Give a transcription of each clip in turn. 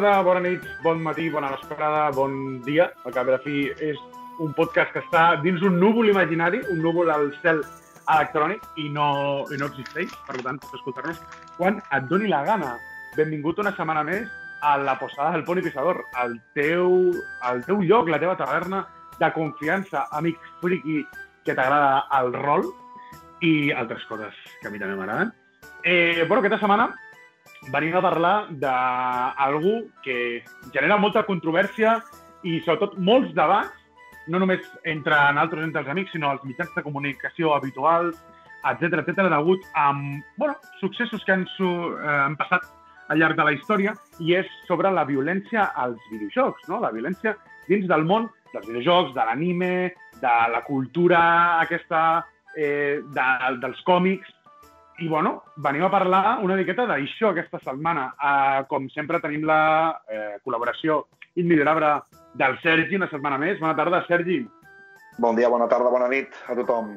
Tarda, bona nit, bon matí, bona vesprada, bon dia. Al cap la fi és un podcast que està dins un núvol imaginari, un núvol al cel electrònic i no, i no existeix. Per tant, pots escoltar-nos quan et doni la gana. Benvingut una setmana més a la posada del Poni Pisador, el teu, el teu lloc, la teva taverna de confiança, amic friki que t'agrada el rol i altres coses que a mi també m'agraden. Eh, bueno, aquesta setmana venim a parlar d'algú que genera molta controvèrsia i sobretot molts debats, no només entre nosaltres, entre els amics, sinó els mitjans de comunicació habituals, etc etc degut a bueno, successos que han, eh, han passat al llarg de la història i és sobre la violència als videojocs, no? la violència dins del món dels videojocs, de l'anime, de la cultura aquesta, eh, de, dels còmics, i, bueno, venim a parlar una miqueta d'això aquesta setmana. Uh, com sempre, tenim la eh, col·laboració immillorable del Sergi una setmana més. Bona tarda, Sergi. Bon dia, bona tarda, bona nit a tothom.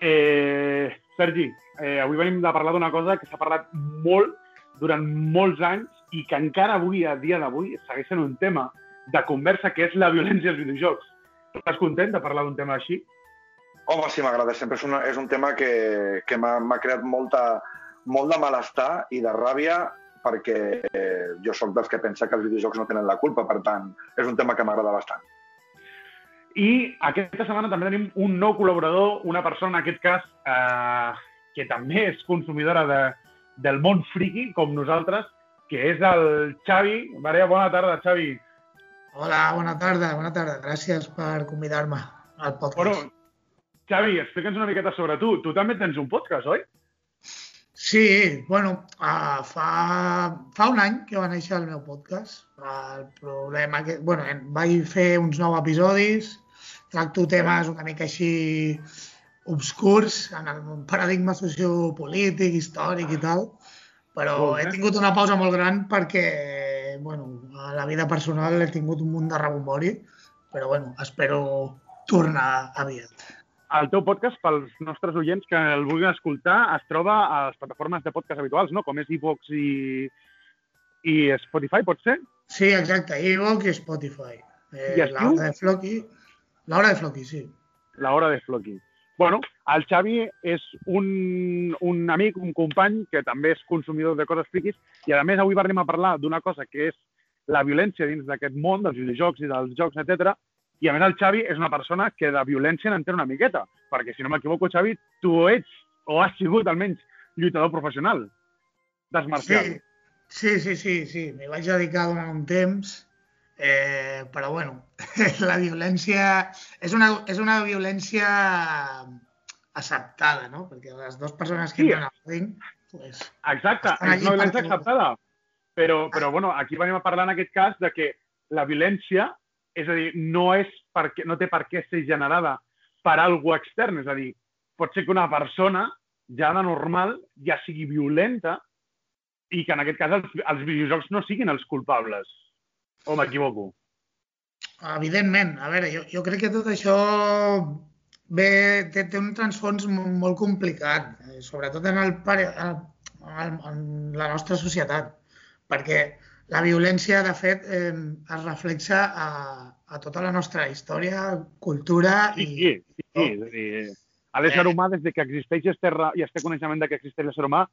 Eh, Sergi, eh, avui venim de parlar d'una cosa que s'ha parlat molt durant molts anys i que encara avui, a dia d'avui, segueix sent un tema de conversa, que és la violència als videojocs. Estàs content de parlar d'un tema així? Home, sí, m'agrada. Sempre és, una, és un tema que, que m'ha creat molta, molt de malestar i de ràbia perquè eh, jo sóc dels que pensa que els videojocs no tenen la culpa, per tant, és un tema que m'agrada bastant. I aquesta setmana també tenim un nou col·laborador, una persona, en aquest cas, eh, que també és consumidora de, del món friki, com nosaltres, que és el Xavi. Maria, bona tarda, Xavi. Hola, bona tarda, bona tarda. Gràcies per convidar-me al podcast. Bueno, Xavi, explica'ns una miqueta sobre tu. Tu també tens un podcast, oi? Sí, bueno, uh, fa, fa un any que va néixer el meu podcast. El problema que... Bueno, vaig fer uns nou episodis, tracto temes una mica així obscurs en el paradigma sociopolític, històric i tal, però he tingut una pausa molt gran perquè, bueno, a la vida personal he tingut un munt de rebombori, però, bueno, espero tornar aviat. El teu podcast, pels nostres oients que el vulguin escoltar, es troba a les plataformes de podcast habituals, no? com és iVox i, i Spotify, pot ser? Sí, exacte, iVox i Spotify. Eh, I la hora de Floki. La hora de Floki, sí. La hora de Floki. Bueno, el Xavi és un, un amic, un company, que també és consumidor de coses friquis, i a més avui venim a parlar d'una cosa que és la violència dins d'aquest món, dels videojocs i dels jocs, etc. I a més el Xavi és una persona que de violència n'entén una miqueta, perquè si no m'equivoco, Xavi, tu ets, o has sigut almenys, lluitador professional d'arts marcials. Sí, sí, sí, sí, sí. m'hi vaig dedicar durant un temps, eh, però bueno, la violència és una, és una violència acceptada, no? Perquè les dues persones que Sí. entren al ring, pues, Exacte, és una violència acceptada. Però, però bueno, aquí venim a parlar en aquest cas de que la violència, és a dir, no, és perquè, no té per què ser generada per algú extern. És a dir, pot ser que una persona ja de normal ja sigui violenta i que en aquest cas els, els videojocs no siguin els culpables. O m'equivoco? Evidentment, a veure, jo, jo crec que tot això ve, té, té un transfons mo- molt complicat, eh, sobretot en, el, en, en la nostra societat, perquè la violència, de fet, eh, es reflexa a, a tota la nostra història, cultura Sí, i... sí, sí. sí. És a dir, a l'ésser humà, des de que existeix este, i este coneixement de que existeix l'ésser humà,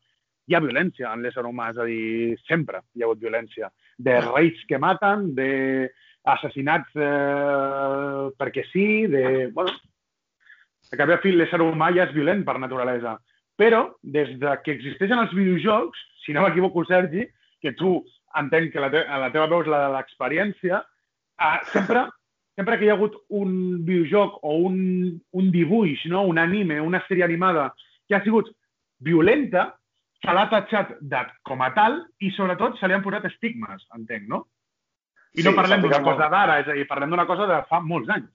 hi ha violència en l'ésser humà, és a dir, sempre hi ha hagut violència. De reis que maten, de assassinats eh, perquè sí, de... Bueno, a cap i a fi l'ésser humà ja és violent per naturalesa. Però, des de que existeixen els videojocs, si no m'equivoco, Sergi, que tu entenc que la, te la teva veu és la de l'experiència, eh, sempre, sempre que hi ha hagut un videojoc o un, un dibuix, no? un anime, una sèrie animada que ha sigut violenta, se l'ha tatxat de, com a tal i sobretot se li han posat estigmes, entenc, no? I Sí, no parlem d'una cosa d'ara, és a dir, parlem d'una cosa de fa molts anys.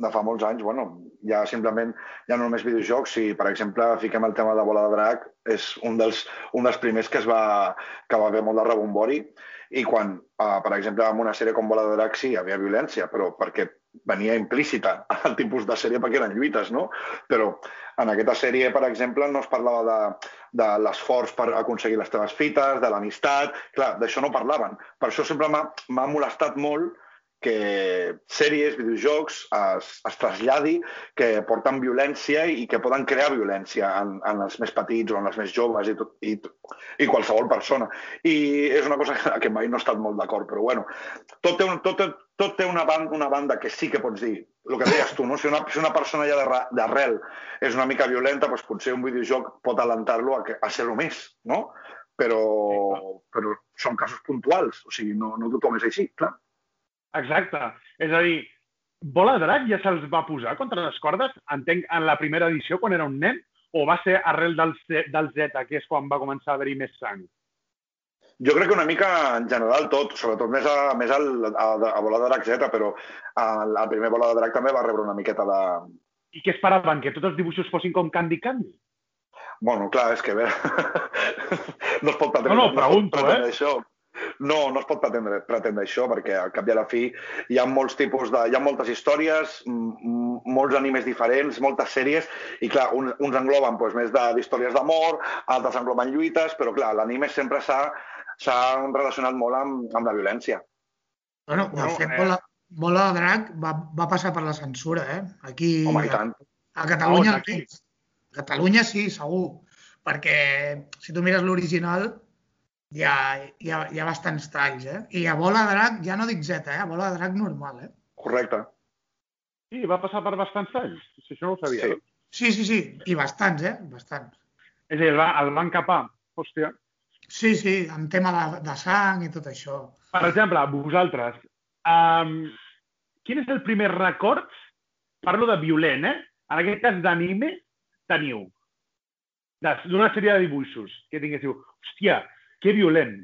De fa molts anys, bueno, ja simplement ja no només videojocs, si per exemple fiquem el tema de Bola de Drac, és un dels, un dels primers que es va, que va haver molt de rebombori i quan, uh, per exemple, en una sèrie com Bola de Drac sí, hi havia violència, però perquè venia implícita al tipus de sèrie perquè eren lluites, no? Però en aquesta sèrie, per exemple, no es parlava de, de l'esforç per aconseguir les teves fites, de l'amistat... Clar, d'això no parlaven. Per això sempre m'ha molestat molt que sèries, videojocs es, es traslladi que porten violència i que poden crear violència en, en els més petits o en els més joves i, tot, i, i qualsevol persona. I és una cosa que, que mai no he estat molt d'acord, però bueno, tot té, un, tot, tot té una, banda, una banda que sí que pots dir. El que deies tu, no? si, una, si una persona ja d'arrel és una mica violenta, doncs potser un videojoc pot alentar-lo a, a ser-ho més, no? Però, però són casos puntuals, o sigui, no, no tothom és així, clar. Exacte. És a dir, Bola Drac ja se'ls va posar contra les cordes, entenc, en la primera edició, quan era un nen, o va ser arrel del, del Z, que és quan va començar a haver-hi més sang? Jo crec que una mica en general tot, sobretot més a, més al, a, a Bola de Drac Z, però el, el primer Bola de Drac també va rebre una miqueta de... I què esperaven? Que tots els dibuixos fossin com Candy Candy? Bueno, clar, és que bé, no es pot pretendre, No, no, pregunto, pretendre eh? això. No, no es pot pretendre, pretendre això, perquè al cap i a la fi hi ha molts tipus de... Hi ha moltes històries, molts animes diferents, moltes sèries, i clar, uns, uns engloben doncs, més de- d'històries d'amor, altres engloben lluites, però clar, l'anime sempre s'ha relacionat molt amb, amb la violència. Bueno, de Bueno, fet, eh. Bola, Bola de Drac va, va passar per la censura, eh? Aquí, Home, i tant. a Catalunya, On, aquí? a Catalunya sí, segur. Perquè si tu mires l'original, hi ha, hi, ha, hi ha bastants talls, eh? I a Bola de Drac, ja no dic Z, eh? A Bola de Drac normal, eh? Correcte. Sí, va passar per bastants anys. Si això no ho sabia. Sí. Sí, sí, sí, i bastants, eh? Bastants. És a dir, el, va, el van capar. Hòstia. Sí, sí, en tema de, de sang i tot això. Per exemple, vosaltres, um, quin és el primer record, parlo de violent, eh? En aquest cas d'anime, teniu? De- D'una sèrie de dibuixos que tinguéssiu. Hòstia, que violent.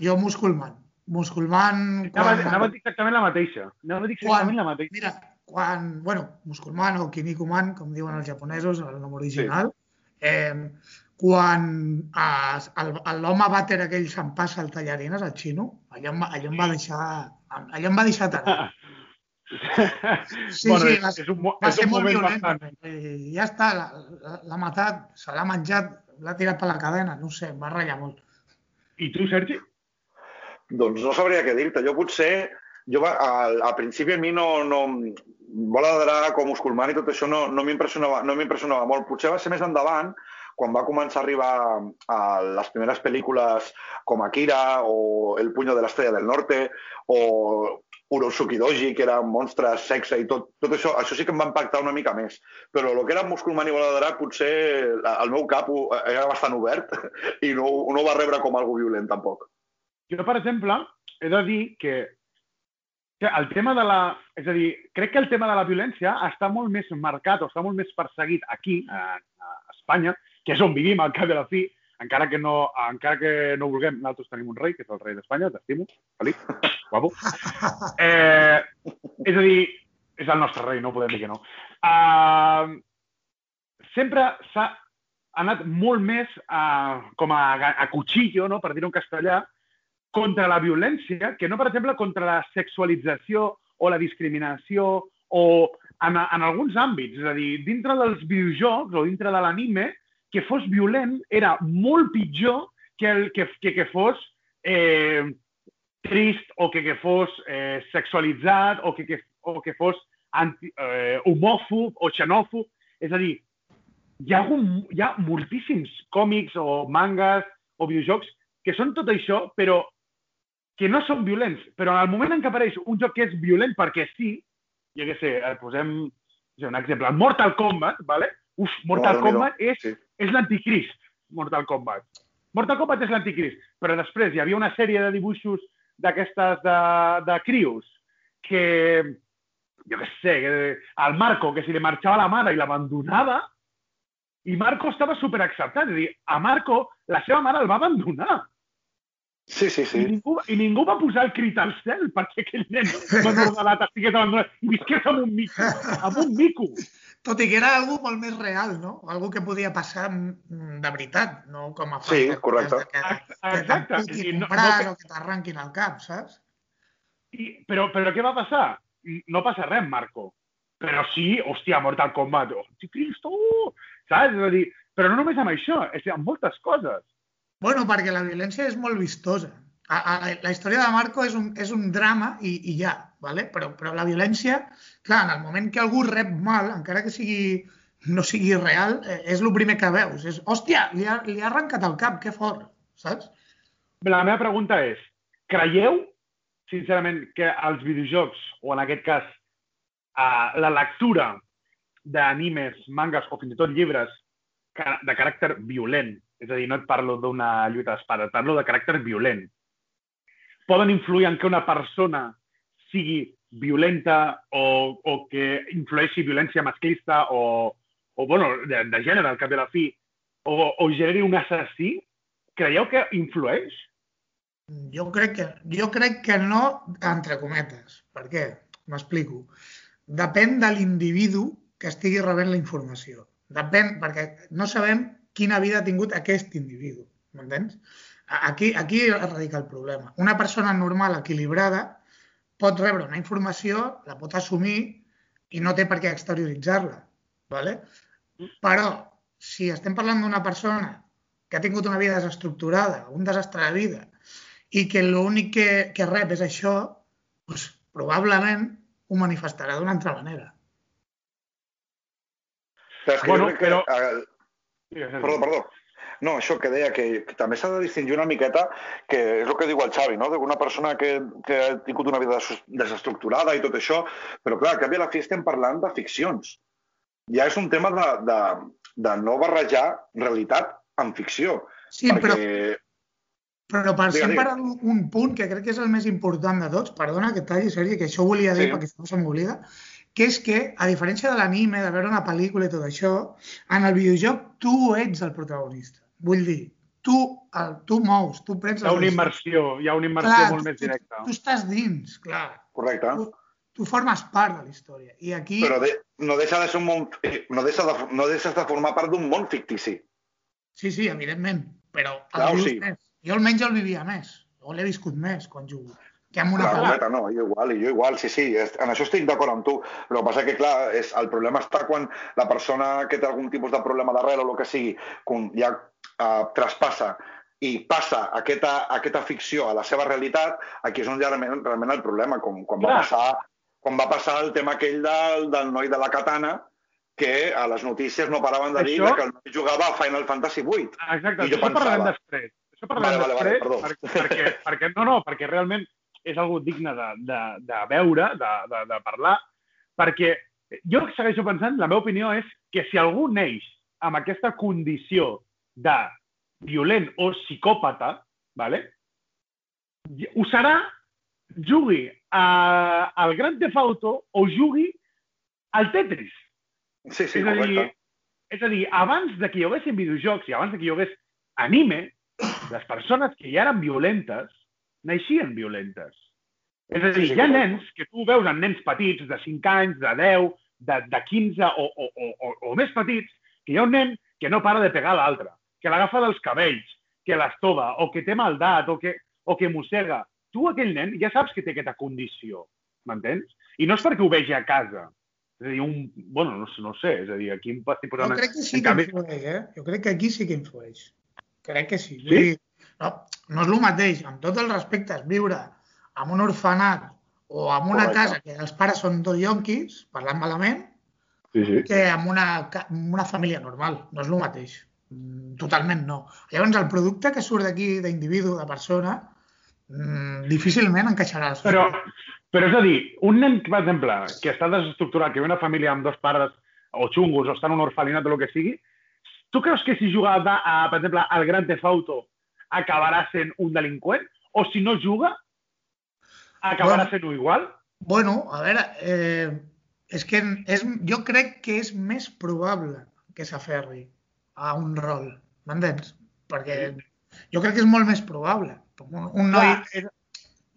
Jo, Musculman. Musculman... Anava, quan- anava a dir exactament la mateixa. Anava a dir exactament la mateixa. Mira, quan, bueno, Musculman o Kinnikuman, com diuen els japonesos, el nom original, sí. eh, quan l'home vàter aquell s'empassa el tallarines, el xino, allò em, em va deixar... Allò em va deixar tarat. Sí, bueno, sí, és, va, és un, va és ser un molt moment violent. bastant... I ja està, l'ha matat, se l'ha menjat, l'ha tirat per la cadena, no ho sé, em va ratllar molt. I tu, Sergi? Doncs no sabria què dir-te. Jo potser, jo va, al, al principi a mi no, no, Bola de Drac o Musculman i tot això no, no m'impressionava no m'impressionava molt. Potser va ser més endavant, quan va començar a arribar a les primeres pel·lícules com Akira o El puño de l'estrella del norte o Urosuki Doji, que eren monstres, sexe i tot, tot això, això sí que em va impactar una mica més. Però el que era Musculman i Bola de Drac potser el meu cap era bastant obert i no, no va rebre com algo violent tampoc. Jo, per exemple, he de dir que el tema de la... És a dir, crec que el tema de la violència està molt més marcat o està molt més perseguit aquí, a, a Espanya, que és on vivim, al cap de la fi, encara que no, encara que no vulguem, nosaltres tenim un rei, que és el rei d'Espanya, t'estimo, Felip, guapo. Eh, és a dir, és el nostre rei, no podem dir que no. Uh, sempre s'ha anat molt més a, com a, a cuchillo, no? per dir-ho en castellà, contra la violència, que no, per exemple, contra la sexualització o la discriminació o en, en alguns àmbits. És a dir, dintre dels videojocs o dintre de l'anime, que fos violent era molt pitjor que, el, que, que, que fos eh, trist o que, que fos eh, sexualitzat o que, que, o que fos anti, eh, homòfob o xenòfob. És a dir, hi ha, algun, hi ha moltíssims còmics o mangas o videojocs que són tot això, però que no són violents. Però en el moment en què apareix un joc que és violent perquè sí, jo què sé, posem no sé, un exemple, Mortal Kombat, ¿vale? Uf, Mortal Déu-n'hi-do. Kombat és, Sí. És l'anticrist, Mortal Kombat. Mortal Kombat és l'anticrist, però després hi havia una sèrie de dibuixos d'aquestes de, de crios que, jo què sé, que el Marco, que si li marxava la mare i l'abandonava, I Marco estava superacceptat. És a dir, a Marco la seva mare el va abandonar. Sí, sí, I, sí. ningú, I ningú va posar el crit al cel perquè aquell nen menor d'edat estigués abandonat i visqués amb un mico. Amb un mico. Tot i que era algo molt més real, no? Algo que podia passar mm, de veritat, no com a Sí, correcte. de Que, Ex- que exacte. piquin I no- no- o que t'arranquin el cap, saps? I, però, però què va passar? No passa res, Marco. Però sí, hòstia, Mortal Kombat. Hosti, Cristo! Saps? És a dir, però no només amb això, és amb moltes coses. Bueno, perquè la violència és molt vistosa. A, a, la història de Marco és un, és un drama i, i ja, ¿vale? però, però la violència, clar, en el moment que algú rep mal, encara que sigui, no sigui real, eh, és el primer que veus. És, hòstia, li ha, li ha arrencat el cap, que fort, saps? La meva pregunta és, creieu, sincerament, que els videojocs, o en aquest cas, uh, la lectura d'animes, mangas o fins i tot llibres de caràcter violent, és a dir, no et parlo d'una lluita d'espada, et parlo de caràcter violent, poden influir en que una persona sigui violenta o, o que influeixi violència masclista o, o bueno, de, de gènere, al cap de la fi, o, o generi un assassí, creieu que influeix? Jo crec que, jo crec que no, entre cometes. Per què? M'explico. Depèn de l'individu que estigui rebent la informació. Depèn, perquè no sabem quina vida ha tingut aquest individu. M'entens? Aquí, aquí radica el problema. Una persona normal, equilibrada, pot rebre una informació, la pot assumir i no té per què exterioritzar-la. ¿vale? Però, si estem parlant d'una persona que ha tingut una vida desestructurada, un desastre de vida, i que l'únic que, que rep és això, doncs, probablement ho manifestarà d'una altra manera. Però és que Bueno, jo crec que... però- Perdó, perdó. No, això que deia, que, que també s'ha de distingir una miqueta, que és el que diu el Xavi, no? d'una persona que, que ha tingut una vida des- desestructurada i tot això, però clar, al cap i a la fi estem parlant de ficcions. Ja és un tema de, de, de no barrejar realitat amb ficció. Sí, però, perquè... però per Digue, sempre digue. un, un punt que crec que és el més important de tots, perdona que talli, Sergi, que això ho volia dir Sí. perquè no se m'oblida, que és que, a diferència de l'anime, de veure una pel·lícula i tot això, en el videojoc tu ets el protagonista. Vull dir, tu, el, tu mous, tu prens Hi ha una immersió, hi ha una immersió Clar, molt més tu, directa. tu estàs dins, clar. Correcte. Tu, tu formes part de la història. I aquí... Però de, no deixa de ser un món... No, deixa de, no deixes de formar part d'un món fictici. Sí, sí, evidentment, però el Clar, vius sigui- més. Jo almenys el vivia més, o l'he viscut més quan jugo, que amb una Clar, no, jo igual, i jo igual, sí, sí, en això estic d'acord amb tu, però el que passa que, clar, és, el problema està quan la persona que té algun tipus de problema d'arrel o el que sigui, ja uh, traspassa i passa aquesta, aquesta ficció a la seva realitat, aquí és on hi ha realment, realment el problema, com quan va passar quan va passar el tema aquell del, del noi de la katana, que a les notícies no paraven de dir Això- que el noi jugava a Final Fantasy VIII. Exacte, I jo això parlarem pensava- després. Això parlarem Vale, vale, vale, després, per, perquè, perquè, no, no, perquè realment és algo digne de, de, de veure, de, de, de parlar, perquè jo segueixo pensant, la meva opinió és que si algú neix amb aquesta condició de violent o psicòpata, vale? ho serà, jugui a, al Grand Theft Auto o jugui al Tetris. Sí, sí, és, a dir, correcte. és a dir, abans de que hi haguessin videojocs i abans de que hi hagués anime, les persones que ja eren violentes naixien violentes. És a dir, Sí, sí, hi ha correcte. nens que tu veus en nens petits de 5 anys, de 10, de, de 15 o, o, o, o, o més petits, que hi ha un nen que no para de pegar l'altre, que l'agafa dels cabells, que l'estova, o que té maldat, o que, o que mossega. Tu, aquell nen, ja saps que té aquesta condició, m'entens? I no és perquè ho vegi a casa. És a dir, un... Bueno, no, sé- no sé, és a dir, aquí em estic Jo crec que sí que canvi- influeix, eh? Jo crec que aquí sí que influeix. Crec que sí. Sí? Dir, no, no és el mateix, amb tots els respectes, viure en un orfenat o en una Correcte. casa que els pares són dos yonquis, parlant malament, Sí, sí. que amb una, amb una família normal. No és el mateix. Mm, Totalment no. Llavors, el producte que surt d'aquí d'individu, de persona, mm, difícilment encaixarà. Però, però és a dir, un nen, per exemple, que està desestructurat, que ve una família amb dos pares o xungos o està en un orfelinat o el que sigui, tu creus que si juga, a, a, per exemple, al Grand Theft Auto acabarà sent un delinqüent? O si no juga, acabarà Bueno. sent-ho igual? Bueno, a veure, eh, és que és, jo crec que és més probable que s'aferri a un rol, m'entens? Perquè jo crec que és molt més probable. Un, un noi... Clar,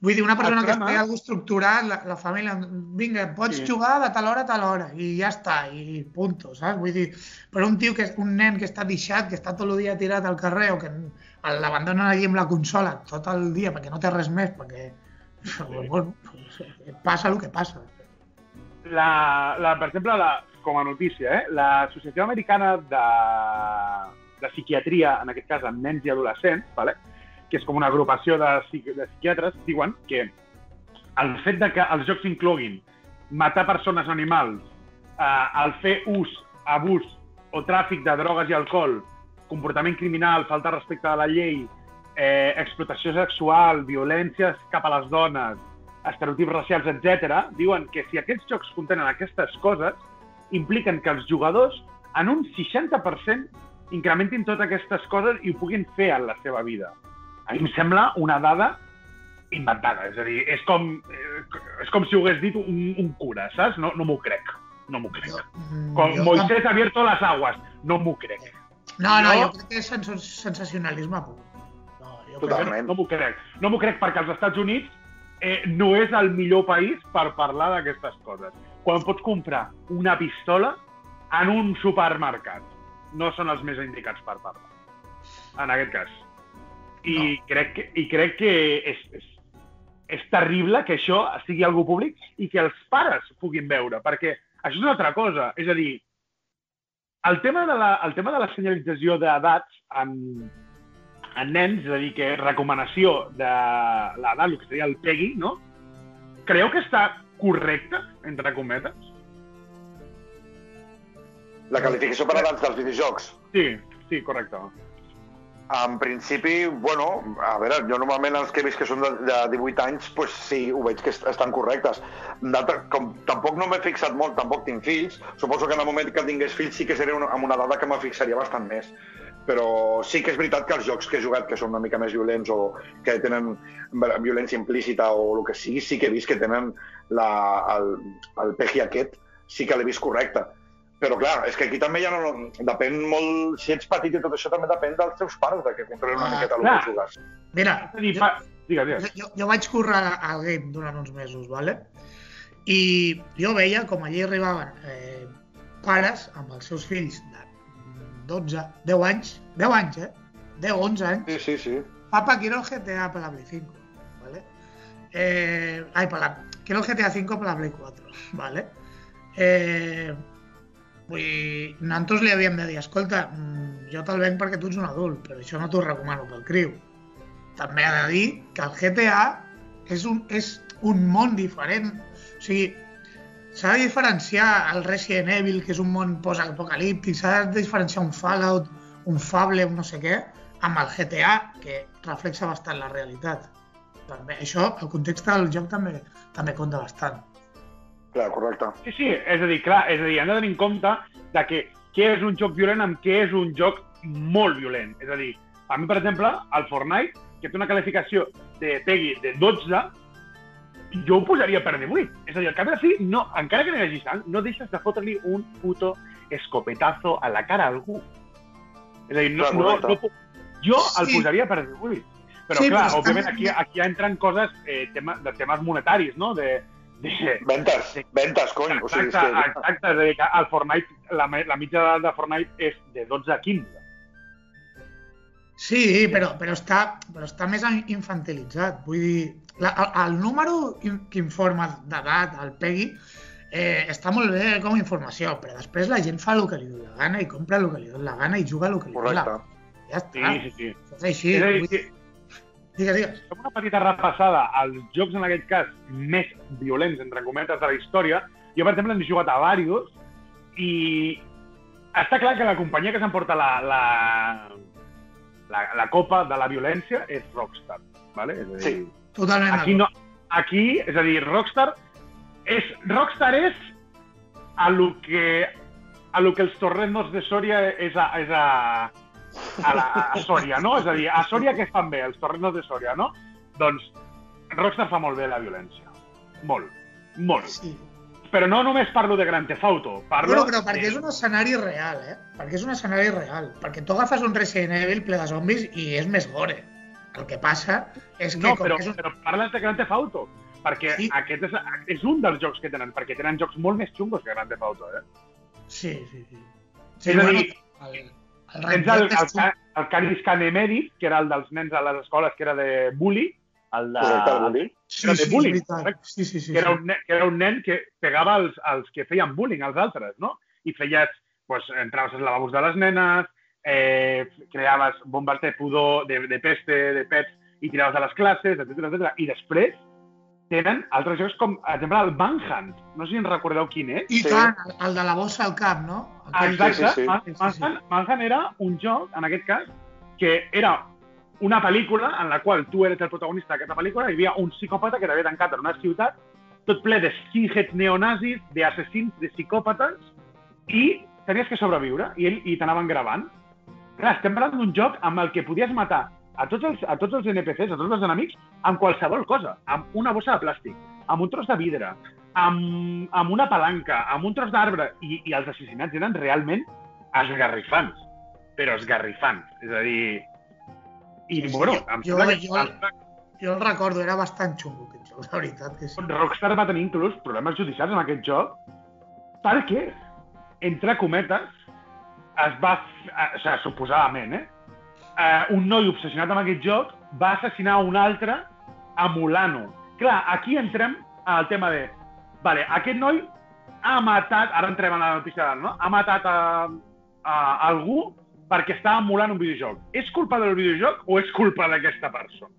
Vull dir, una persona que té algo estructurat, la, la família, vinga, pots Sí. jugar de tal hora a tal hora, i ja està, i punto, saps? Vull dir, però un tio que és un nen que està deixat, que està tot el dia tirat al carrer, o que l'abandonen allí amb la consola tot el dia perquè no té res més, perquè bueno, pues, passa el que passa. la, la, per exemple, la, com a notícia, eh, l'Associació Americana de, de Psiquiatria, en aquest cas amb nens i adolescents, vale? que és com una agrupació de, psiqui- de psiquiatres, diuen que el fet de que els jocs incloguin matar persones o animals, eh, el fer ús, abús o tràfic de drogues i alcohol, comportament criminal, falta respecte a la llei, eh, explotació sexual, violències cap a les dones, estereotips racials, etc., diuen que si aquests jocs contenen aquestes coses, impliquen que els jugadors en un 60% incrementin totes aquestes coses i ho puguin fer en la seva vida. A mi em sembla una dada inventada, és a dir, és com, eh, és com si ho hagués dit un, un cura, saps? No, no m'ho crec, no m'ho crec. Mm, Com jo Moisés ha abierto las aguas, no m'ho crec. No, no, Jo- jo crec que és sens sensacionalisme pur. No, jo Totalment. No m'ho crec. No m'ho crec perquè els Estats Units eh, no és el millor país per parlar d'aquestes coses. Quan pots comprar una pistola en un supermercat, no són els més indicats per parlar. En aquest cas. I, no. crec, que, i crec que és, és, és terrible que això sigui algo públic i que els pares puguin veure, perquè això és una altra cosa. És a dir, el tema de la, el tema de la senyalització d'edats en, en nens, és a dir, que recomanació de l'edat, el que seria el PEGI, no? Creu que està correcte, entre cometes? La qualificació per edats dels videojocs. Sí, sí, correcte. En principi, bueno, a veure, jo normalment els que he vist que són de, de 18 anys, pues sí, ho veig que est- estan correctes. Com tampoc no m'he fixat molt, tampoc tinc fills, suposo que en el moment que tingués fills sí que seria una, amb una dada que me fixaria bastant més. Però sí que és veritat que els jocs que he jugat, que són una mica més violents o que tenen violència implícita o el que sigui, sí que he vist que tenen la, el, el PEGI aquest, sí que l'he vist correcte. Però clar, és que aquí també ja no... Depèn molt... Si ets petit i tot això també depèn dels teus pares, de que controlin una Ah, miqueta el que jugues. Mira, jo, jo, jo vaig currar al game durant uns mesos, ¿vale? i jo veia com allí arribaven eh, pares amb els seus fills de 12, 10 anys, 10 anys, eh? 10, 11 anys, Sí, sí, sí. Papá, quiero el GTA para la Play 5, ¿vale? Eh, ay, para quiero el GTA 5 para la Play 4, ¿vale? Eh, vull dir, nosaltres li havíem de dir, escolta, mm, jo te'l venc perquè tu ets un adult, però això no t'ho recomano pel criu. També ha de dir que el GTA és un, és un món diferent. O sigui, s'ha de diferenciar el Resident Evil, que és un món post-apocalíptic, s'ha de diferenciar un Fallout, un Fable, un no sé què, amb el GTA, que reflexa bastant la realitat. També, això, el context del joc també també compta bastant. Clar, correcte. Sí, sí, és a dir, clar, és a dir, hem de tenir en compte de que què és un joc violent amb què és un joc molt violent. És a dir, a mi, per exemple, el Fortnite, que té una qualificació de PEGI de 12, jo ho posaria per 18. És a dir, al cap la fi, no, encara que no hi hagi sang, no deixes de fotre-li un puto escopetazo a la cara a algú. És a dir, no, no, no puc... Jo el Sí. posaria per 18. Però, Sí, clar, però òbviament, aquí, aquí entren coses eh, tema, de temes monetaris, no? De, de, Ventes, Sí. ventes, cony. O sigui, és Exacte, que... exacte, és a dir, que el Fortnite, la, la mitja de Fortnite és de 12 a 15. Sí, però, però, està, però està més infantilitzat. Vull dir, la, el, el número que informa d'edat, el PEGI, eh, està molt bé com a informació, però després la gent fa el que li dona la gana i compra el que li dona la gana i juga el que li dona la Correcte. gana. Ja Sí, està. sí, sí. Això és així. és dir, Vull sí, digues, digues. fem una petita repassada als jocs, en aquest cas, més violents, entre cometes, de la història. Jo, per exemple, hem jugat a Varios i està clar que la companyia que s'emporta la, la, la, la copa de la violència és Rockstar. Vale? És a dir, Sí. Totalment Aquí, no, aquí, és a dir, Rockstar és, Rockstar és a lo que, a lo que els torrendos de Sòria és a, és a, a, la, a Sòria, no? És a dir, a Sòria què fan bé, els torrendos de Sòria, no? Doncs Rockstar fa molt bé la violència. Molt, molt. Sí. però no només parlo de Grand Theft Auto. Parlo Bueno, però perquè de... és un escenari real, eh? Perquè és un escenari real. Perquè tu agafes un Resident Evil ple de zombis i és més gore. El que passa és que... No, com però, que és un... però parles de Grand Theft Auto. Perquè Sí. aquest és, és un dels jocs que tenen, perquè tenen jocs molt més xungos que Grand Theft Auto, eh? Sí, sí, sí. sí És a dir, el, el Tens el, el, el, el Canis Canemedi, que era el dels nens a les escoles, que era de bully, el de... Correcte, el bullying. Sí, era de sí, bullying. Sí, sí, sí. que, era un, nen, que era un nen que pegava als, als que feien bullying, als altres, no? I feies, pues, entraves als lavabos de les nenes, eh, creaves bombes de pudor, de, de peste, de pets, i tiraves a les classes, etc etc. I després tenen altres jocs com, per exemple, el Manhunt. No sé si en recordeu quin és. I Sí. tant, el, el de la bossa al cap, no? Exacte. sí, sí. Man- Sí, sí, sí. Manhunt, Manhunt era un joc, en aquest cas, que era una pel·lícula en la qual tu eres el protagonista d'aquesta pel·lícula i hi havia un psicòpata que t'havia tancat en una ciutat tot ple de skinheads neonazis, d'assassins, de psicòpates, i tenies que sobreviure, i, ell, i t'anaven gravant. Clar, estem parlant d'un joc amb el que podies matar a tots, els, a tots els NPCs, a tots els enemics, amb qualsevol cosa, amb una bossa de plàstic, amb un tros de vidre, amb, amb una palanca, amb un tros d'arbre, i, i els assassinats eren realment esgarrifants, però esgarrifants. És a dir... I, Sí, bueno, em jo- sembla que jo- Jo el recordo, era bastant xungo aquest joc, la veritat que sí. Rockstar va tenir inclús problemes judicials amb aquest joc perquè, entre cometes, es va... eh, O sigui, suposadament, eh? eh? Un noi obsessionat amb aquest joc va assassinar un altre emulant-ho. Clar, aquí entrem al tema de... Vale, aquest noi ha matat... Ara entrem a la notícia d'ara, no? Ha matat a, a algú perquè estava emulant un videojoc. És culpa del videojoc o és culpa d'aquesta persona?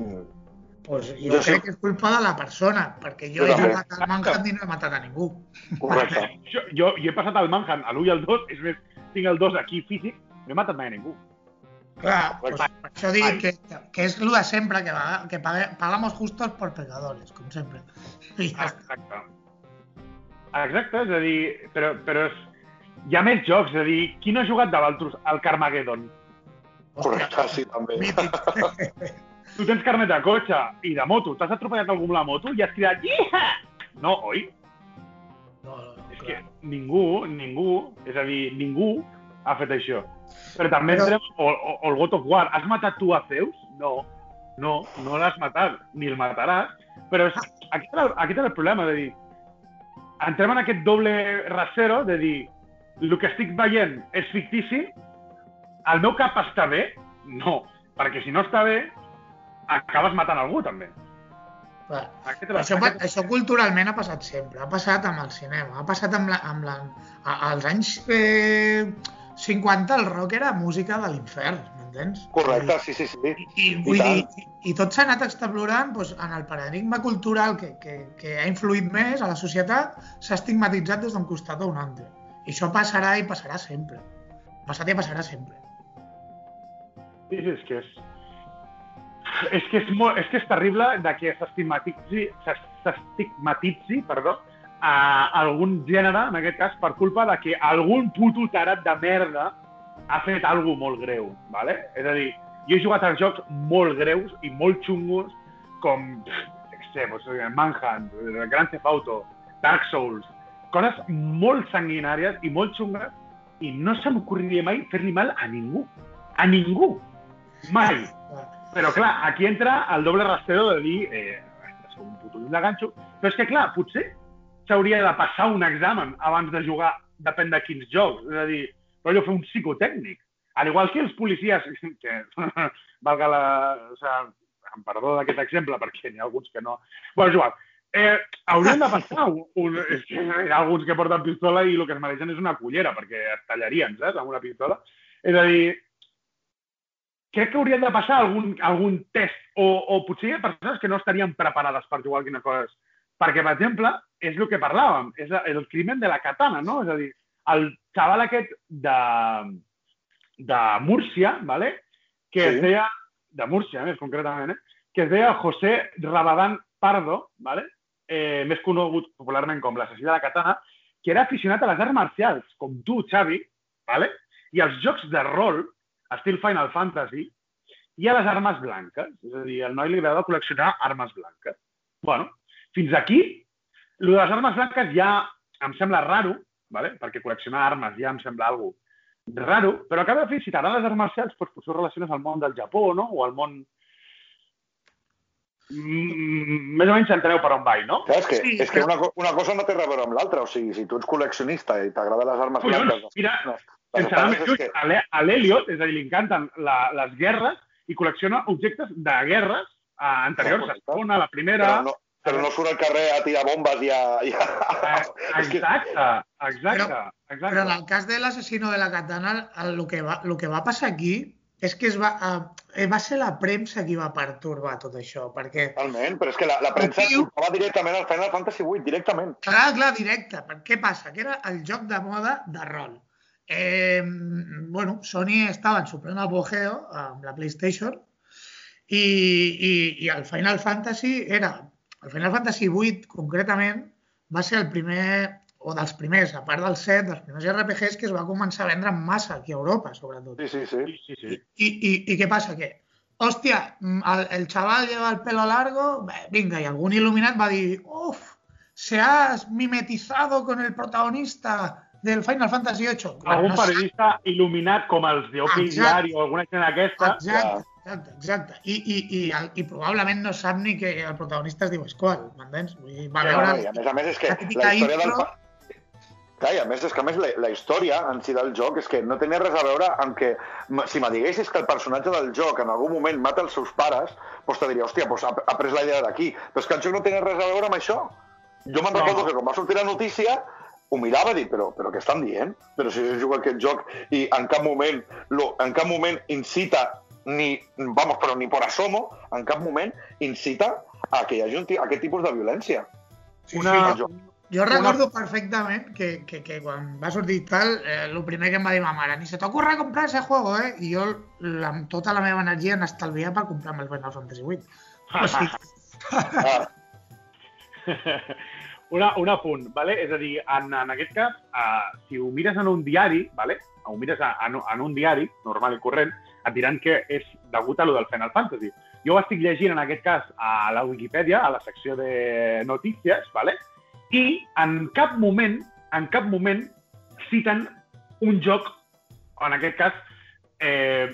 Mm. Pues jo, Jo crec sí. que és culpa de la persona, perquè jo Jo he també. jugat al Manhunt i no he matat a ningú. Correcte. Jo, jo, jo he passat el Manhunt a l'1 i al 2, és més, tinc el 2 aquí físic, no he matat mai a ningú. Clar, pues, per això dic que, que és el de sempre, que, va, que pagamos justos por pecadores, com sempre. Ja. Exacte. Exacte, és a dir, però, però és, hi ha més jocs, és a dir, qui no ha jugat de Valtrus al Carmageddon? Correcte, sí, també. Tu tens carnet de cotxe i de moto, t'has atropellat algú amb la moto i has cridat Iha! No, oi? No, no, no, És que clar. ningú, ningú, és a dir, ningú ha fet això. Però també Però- entrem, o, o, o el God of War, has matat tu a Zeus? No, no, no l'has matat, ni el mataràs. Però és, era, aquest era el problema, de dir, entrem en aquest doble rasero de dir, el que estic veient és fictici, el meu cap està bé? No, perquè si no està bé, acabes matant algú, també. Era, Això, aquest... això culturalment ha passat sempre, ha passat amb el cinema, ha passat amb la, amb la, a, als anys eh, 50 el rock era música de l'infern, m'entens? Correcte, sí, sí, sí. I, i, vull tant. dir, i, i tot s'ha anat explorant doncs, en el paradigma cultural que, que, que ha influït més a la societat, s'ha estigmatitzat des d'un costat o un altre. I això passarà i passarà sempre. Ha passat i passarà sempre. Sí, sí, és que és... És que és, molt, és que és terrible de que s'estigmatitzi, perdó, a algun gènere, en aquest cas, per culpa de que algun puto tarat de merda ha fet alguna molt greu, ¿vale? És a dir, jo he jugat a jocs molt greus i molt xungos, com, què sé, doncs, Manhunt, Grand Theft Auto, Dark Souls, coses molt sanguinàries i molt xungues, i no se m'ocorriria mai fer-li mal a ningú. A ningú. Mai. Però clar, aquí entra el doble rastreo de dir eh, ostres, un puto de ganxo. Però és que clar, potser s'hauria de passar un examen abans de jugar, depèn de quins jocs. És a dir, rotllo fer un psicotècnic. Al igual que els policies, que valga la... O sigui, em perdó d'aquest exemple, perquè n'hi ha alguns que no... Bueno, és igual. Eh, haurien de passar un, un... Que hi ha alguns que porten pistola i el que es mereixen és una cullera, perquè es tallarien, saps, amb una pistola. És a dir, crec que haurien de passar algun, algun test, o, o potser hi ha persones que no estarien preparades per jugar a quines coses. Perquè, per exemple, és el que parlàvem, és el crimen de la katana, no? És a dir, el xaval aquest de, de Múrcia, ¿vale? que Sí. es deia, de Múrcia més concretament, eh? que es deia José Rabadán Pardo, ¿vale? eh, més conegut popularment com l'assassí de la katana, que era aficionat a les arts marcials, com tu, Xavi, ¿vale? i als jocs de rol, estil Final Fantasy, i a les armes blanques. És a dir, al noi li agrada col·leccionar armes blanques. bueno, fins aquí el de les armes blanques ja em sembla raro, vale? perquè col·leccionar armes ja em sembla algo raro, però a cada fi, si t'agraden les arts marcials, doncs potser relaciones al món del Japó, no? O al món... Mm, més o menys enteneu per on vaig, no? Clar, és que, Sí, és que una, una cosa no té a veure amb l'altra. O sigui, si tu ets col·leccionista i t'agraden les armes Collons, blanques... mira, no, Sense anar més és lluny, que, a l'E- a l'Eliot, és a dir, li encanten la, les guerres i col·lecciona objectes de guerres eh, anteriors, la segona, la primera... però, no, però no surt al carrer a tirar bombes i a... I a... Eh, és que, exacte, exacte, Però- exacte. Però en el cas de l'assassino de la katana, el, el, que va, el que va passar aquí és que es va, eh, va ser la premsa qui va pertorbar tot això, perquè, Totalment, però és que la, la premsa Tio. va directament al Final Fantasy VIII, directament. clar, clar, directe, per què passa? Que era el joc de moda de rol. Eh, bueno, Sony estava en su pleno apogeo la PlayStation i, i, i el Final Fantasy era... El Final Fantasy VIII, concretament, va ser el primer, o dels primers, a part del set, dels primers RPGs que es va començar a vendre en massa aquí a Europa, sobretot. Sí, sí, sí. Sí, sí. ¿Y, y, y qué pasa? Que, hostia, mm, al- el chaval lleva el pelo largo, bé, venga, y algún iluminat va a decir, uff, se has mimetizado con el protagonista del Final Fantasy VIII. Algun No sé- periodista il·luminat com els Exacte. Diari o alguna gent d'aquesta, Exacte, exacte, exacte. I, i, i, el- I probablement no sap ni que el protagonista es diu Squall, m'entens? Va Sí, veure... Bueno, I a més a més és que la història del... intro. fa- Clar, i a més és que a més la, la història en si del joc és que no tenia res a veure amb que si me diguessis que el personatge del joc en algun moment mata els seus pares, doncs te diria, hòstia, doncs ha, ha pres la idea d'aquí. Però és que el joc no tenia res a veure amb això. Jo me'n No. recordo que quan va sortir la notícia ho mirava i dic, però, però què estan dient? Però si jo jugo aquest joc i en cap moment, lo, en cap moment incita ni, vamos, però ni por asomo, en cap moment incita a que hi hagi un, aquest tipus de violència. Sí, una, sí, jo- Jo recordo perfectament que, que, que quan va sortir tal, eh, el primer que em va dir ma mare, ni se t'ocorre comprar ese juego, eh? I jo la, tota la meva energia n'estalvia per comprar-me el Final Fantasy VIII. O sigui, Ah, una, un apunt, vale? és a dir, en, en aquest cas, uh, si ho mires en un diari, vale? ho mires en, en un diari normal i corrent, et diran que és degut a lo del Final Fantasy. Jo ho estic llegint, en aquest cas, a la Wikipedia, a la secció de notícies, vale? i en cap moment, en cap moment citen un joc, en aquest cas, eh,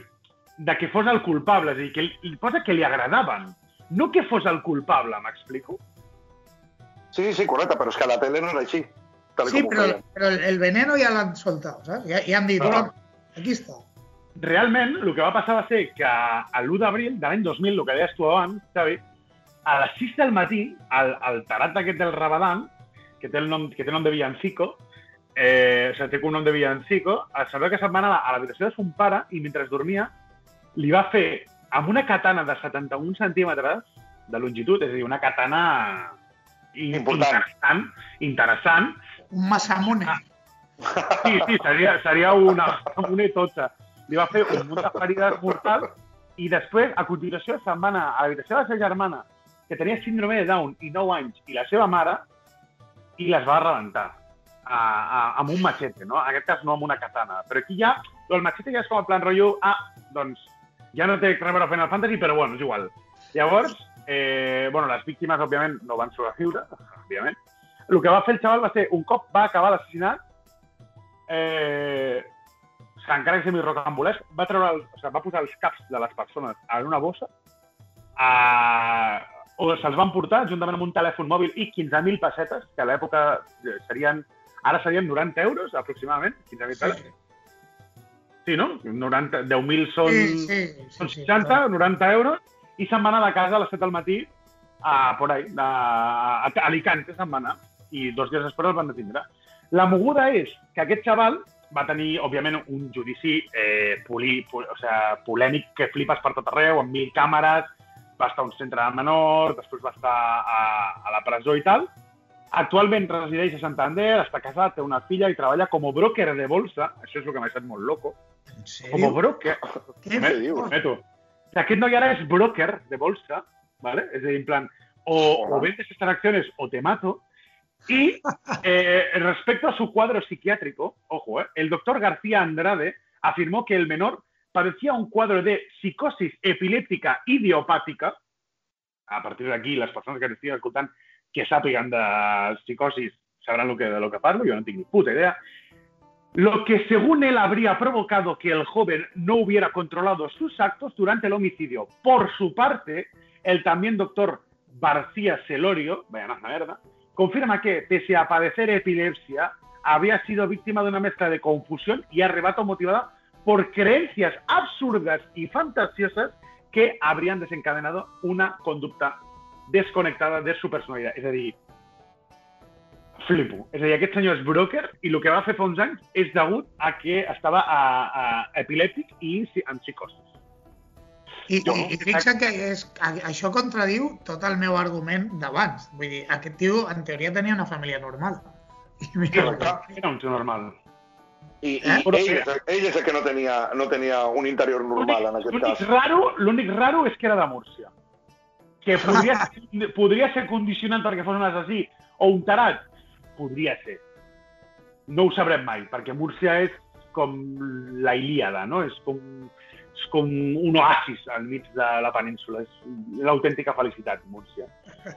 de que fos el culpable, és a dir, que li posa que li agradaven, no que fos el culpable, m'explico? Sí, sí, sí, correcte, però és que a la tele no era així. Tal sí, com però, però el, el veneno ja l'han soltat, saps? Ja, ja han dit. "Toma, aquí està. Realment, el que va passar va ser que a l'1 d'abril de l'any 2000, el que deies tu abans, Xavi, a les 6 del matí, el, el tarat aquest del Rabadan, que té el nom, que té nom de Villancico, eh, o sigui, té un nom de Villancico, es sabia que se'n va anar a l'habitació de son pare i mentre dormia li va fer amb una katana de 71 centímetres de longitud, és a dir, una katana Important. interessant, interessant, Un Masamune. Ah. Sí, sí, seria, seria una, una i tota. Li va fer un munt de ferides mortals i després, a continuació, se'n va anar a l'habitació de la seva germana, que tenia síndrome de Down i 9 anys, i la seva mare, i les va rebentar a, a, amb un machete, no? En aquest cas no amb una katana. Però aquí ja, el machete ja és com el plan rotllo, ah, doncs ja no té res a veure amb Final Fantasy, però bueno, és igual. Llavors, eh, bueno, les víctimes, òbviament, no van sobreviure, òbviament. El que va fer el xaval va ser, un cop va acabar l'assassinat, eh, encara que sigui rocambolesc, va, treure el, o sigui, va posar els caps de les persones en una bossa, a, o se'ls van portar juntament amb un telèfon mòbil i 15.000 pessetes, que a l'època eh, serien, ara serien 90 euros aproximadament, 15.000 Sí, pessetes. Sí, no? 90, 10.000 són, sí, sí, sí, són sí, 60, 90 euros, i se'n va anar de casa a les 7 del matí a, por ahí, a, a Alicante se'n va anar, i dos dies després el van detenir. La moguda és que aquest xaval va tenir, òbviament, un judici eh, poli, pol, o sea, polèmic que flipes per tot arreu, amb mil càmeres, va estar a un centre de menors, després va estar a, a la presó i tal. Actualment resideix a Santander, està casat, té una filla i treballa com a broker de bolsa. Això és el que m'ha deixat molt loco. Com a broker. Què Què dius? Prometo. O sea, aquest noi ara és broker de bolsa, ¿vale? Es decir, en plan, o, o vendes estas acciones o te mato. Y eh, respecto a su cuadro psiquiátrico, ojo, eh, el doctor García Andrade afirmó que el menor padecía un cuadro de psicosis epiléptica idiopática. A partir de aquí, las personas que nos escuchando que sàpiguen de psicosis sabrán lo que, de lo que parlo, yo no tengo ni puta idea. Lo que según él habría provocado que el joven no hubiera controlado sus actos durante el homicidio. Por su parte, el también doctor García Celorio, vaya más mierda, confirma que, pese a padecer epilepsia, había sido víctima de una mezcla de confusión y arrebato motivada por creencias absurdas y fantasiosas que habrían desencadenado una conducta desconectada de su personalidad. A dir, flipo. És a dir, aquest senyor és broker i el que va fer fa uns anys és degut a que estava a, a epilèptic i amb psicosis. I, Jo- i, i fixa't que és, això contradiu tot el meu argument d'abans. Vull dir, aquest tio, en teoria, tenia una família normal. I mira, Correcte. Era un tio normal. I, i Eh? ell, és, ell és el que no tenia, no tenia un interior normal, en aquest cas. raro, l'únic raro és que era de Múrcia. Que podria, podria ser condicionant perquè fos un assassí o un tarat. Podria ser. No ho sabrem mai, perquè Múrcia és com la Ilíada, no? És com, és com un oasis al mig de la península. És l'autèntica felicitat, Múrcia.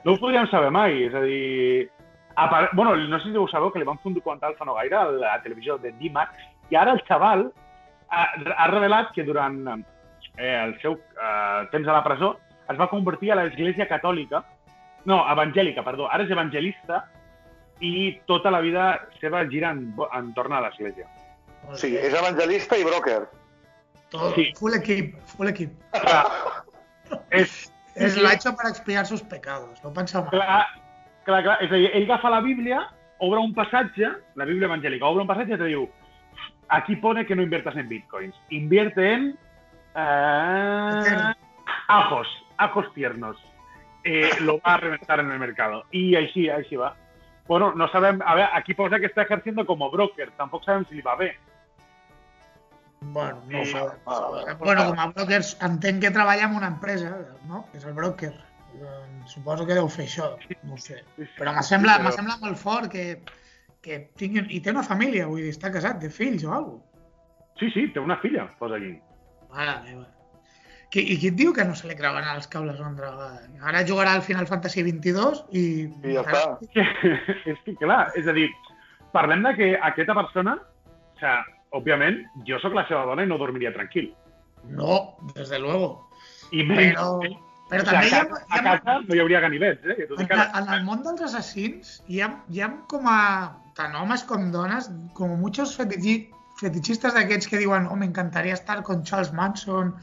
No ho podríem saber mai, és a dir... A part, bueno, no sé si ho sabeu, que li van fer un documental fa no gaire a la televisió de D-Max, i ara el xaval ha, ha revelat que durant eh, el seu eh, temps a la presó es va convertir a l'Església Catòlica, no, evangèlica, perdó, ara és evangelista i tota la vida seva gira en, entorn a l'Església. Sí, és evangelista i broker. Todo, sí. Full equip, full equip. Clar, és, Es lo ha hecho para expiar sus pecados. No pensa mal. clar, clar, clar, és a dir, ell agafa la Bíblia, obre un passatge, la Bíblia evangèlica, obre un passatge i te diu aquí pone que no inviertas en bitcoins, invierte en eh, ajos, ajos tiernos. Eh, lo va a reventar en el mercado. Y així, així va. Bueno, no sabem... A veure, aquí posa que està ejerciendo como broker. Tampoc sabem si li va bé. Bueno, no Sí. sabem. Ah, Bueno, com a brokers, entenc que treballa en una empresa, no? Que és el broker. Eh, Suposo que deu fer això, no ho sé. Però me sembla, me sembla molt fort que, que tingui... I té una família, vull dir, està casat, té fills o alguna cosa. Sí, sí, té una filla, posa aquí. Mare meva. Qui, I qui et diu que no se li creuen els cables una altra vegada? Ara jugarà al Final Fantasy 22 i... I ja està. és que, clar, és a dir, parlem de que aquesta persona, o sea, òbviament, jo sóc la seva dona i no dormiria tranquil. No, desde luego. I menys, Però, però o també a, ha, casa, hi a ha, casa no hi hauria ganivets, eh? Que tu en, ara, en el món dels assassins hi ha, hi ha com a tant homes com dones, com muchos fetichi, fetichistes d'aquests que diuen oh, m'encantaria estar con Charles Manson,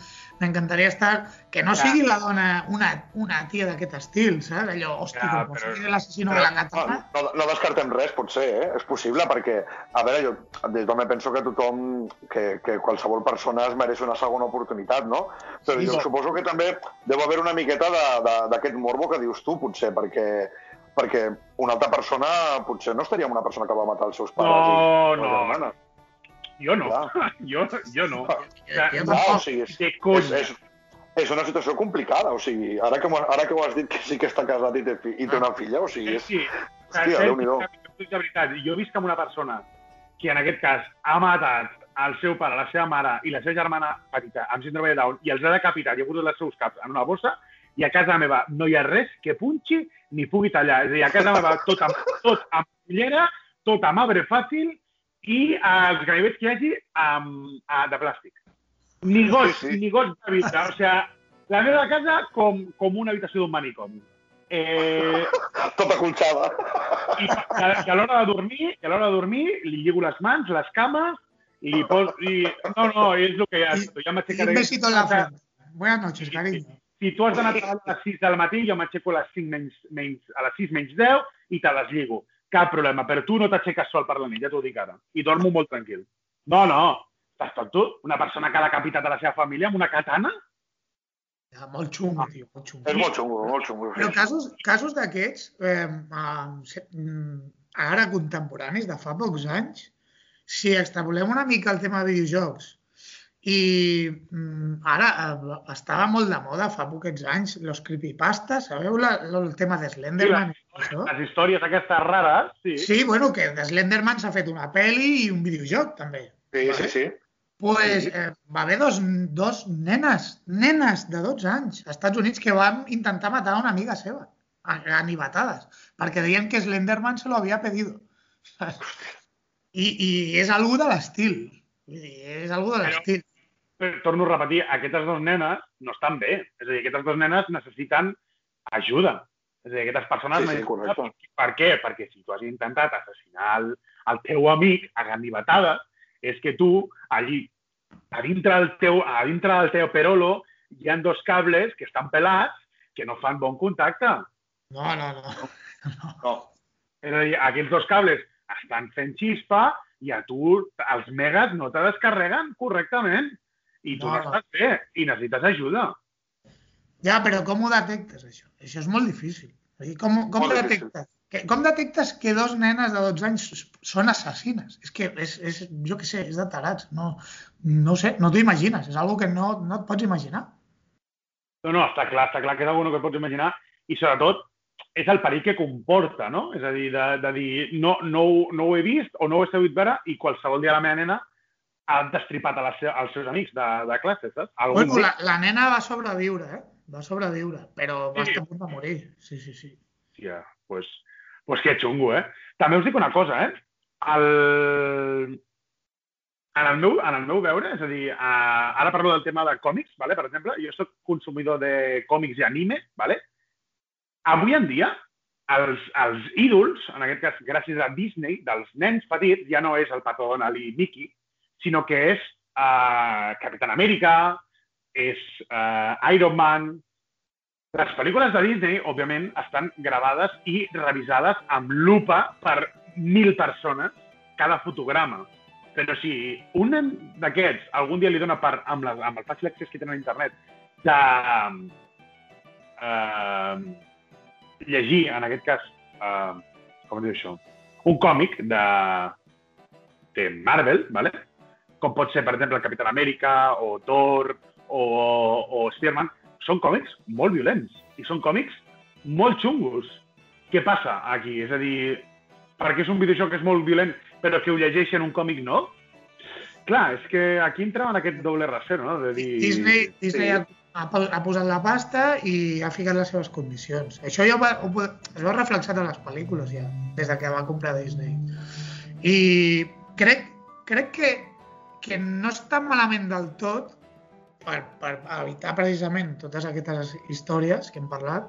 m'encantaria estar... Que no Clar. sigui la dona una, una tia d'aquest estil, saps? Allò, hòstia, Clar, com però- sigui l'assassino però- de la No, katana. no, no descartem res, potser, eh? És possible, perquè, a veure, jo des d'on penso que tothom, que, que qualsevol persona es mereix una segona oportunitat, no? Però Sí, jo sí. suposo que també deu haver una miqueta d'aquest morbo que dius tu, potser, perquè perquè una altra persona potser no estaria amb una persona que va matar els seus pares No, i les no. germanes. Jo no, Clar. jo, jo no. Jo Clar, tampoc. o sigui, és, De és, és, és una situació complicada, o sigui, ara que, ara que ho has dit que sí que està casat i té, fi, i té una filla, o sigui, és... Sí, Hòstia, Déu-n'hi-do. de veritat, jo visc amb una persona que en aquest cas ha matat el seu pare, la seva mare i la seva germana petita amb síndrome de Down i els ha decapitat i ha posat els seus caps en una bossa i a casa meva no hi ha res que punxi ni pugui tallar. És a dir, a casa meva tot amb, tot amb cullera, tot amb arbre fàcil i els ganivets que hi hagi amb, a, de plàstic. Ni gos, Sí, sí. ni gos de vida. O sigui, la meva casa com, com una habitació d'un manicomi. Eh, Tota colxada. i que, que a l'hora de dormir, que a l'hora de dormir li lligo les mans, les cames, li poso... I... No, no, és el que ja... I- Ja m'aixecaré. un besito en la frente. Buenas noches, cariño. Si tu has d'anar a treballar a les 6 del matí, jo m'aixeco a les 5 menys, menys, a les 6 menys 10 i te les lligo. Cap problema, però tu no t'aixeques sol per la nit, ja t'ho dic ara. I dormo molt tranquil. No, no, estàs tot tu? Una persona que ha decapitat a la seva família amb una katana? Ja, molt xungo, tio, molt xungo. És molt xungo, molt xungo. Però casos, casos d'aquests, eh, mm, ara contemporanis, de fa pocs anys, si extrapolem una mica el tema de videojocs, i mm, ara eh, estava molt de moda fa poquets anys los creepypastas, sabeu la, el tema de Slenderman? Això? Les històries aquestes rares, sí. Sí, bueno, que de Slenderman s'ha fet una pel·li i un videojoc, també. Sí, sí, sí. Pues eh, va haver dos, dos nenes, nenes de 12 anys, als Estats Units, que van intentar matar una amiga seva. anivatadas, perquè deien que Slenderman se lo había pedido. I, i és algú de l'estil. Vull dir, és algú de l'estil. Però, torno a repetir, aquestes dues nenes no estan bé. És a dir, aquestes dues nenes necessiten ajuda. És a dir, aquestes persones... Sí, sí, correcte. Per què? Perquè si tu has intentat assassinar el, el teu amic a ganivetades, és que tu, allí, a dintre del teu, a dintre del teu perolo, hi ha dos cables que estan pelats que no fan bon contacte. No, no, no. No. És a dir, aquests dos cables estan fent xispa i a tu els megas no te descarreguen correctament. I tu No, no, no. estàs bé i necessites ajuda. Ja, però com ho detectes, això? Això és molt difícil. Dir, com, com Molt difícil. detectes? Que, com detectes que dos nenes de 12 anys són assassines? És que, és, és, jo què sé, és de tarats. No, no sé, no t'ho imagines. És algo que no, no et pots imaginar. No, no, està clar, està clar que és alguna que et pots imaginar i sobretot és el perill que comporta, no? És a dir, de, de dir, no, no, ho- no ho he vist o no ho he sabut veure i qualsevol dia la meva nena ha destripat a la se als seus amics de, de classe, saps? Algun Bueno, la, la nena va sobreviure, eh? Va sobreviure, però va Sí. estar a punt de morir. Sí, sí, sí. Hòstia, pues, pues que xungo, eh? També us dic una cosa, eh? El... En el, meu, en el meu veure, és a dir, uh, ara parlo del tema de còmics, vale? per exemple, jo sóc consumidor de còmics i anime, vale? avui en dia, els, els ídols, en aquest cas gràcies a Disney, dels nens petits, ja no és el Pato Donald i Mickey, sinó que és uh, Capitán Amèrica, és uh, Iron Man, les pel·lícules de Disney, òbviament, estan gravades i revisades amb lupa per mil persones cada fotograma. Però si un d'aquests algun dia li dona per, amb, la, amb el fàcil accés que tenen a internet, de eh, llegir, en aquest cas, eh, com diu això, un còmic de, de Marvel, ¿vale? com pot ser, per exemple, el Capitán Amèrica o Thor o, o Spider-Man, són còmics molt violents i són còmics molt xungos. Què passa aquí? És a dir, perquè és un videojoc que és molt violent, però que ho llegeixen un còmic no? Clar, és que aquí entrem en aquest doble rasero, no? De dir... Disney, Disney sí. ha, ha, po- ha posat la pasta i ha ficat les seves condicions. Això ja ho va, ho, es va reflexar a les pel·lícules ja, des de que va comprar Disney. I crec, crec que, que no està malament del tot per, per evitar precisament totes aquestes històries que hem parlat,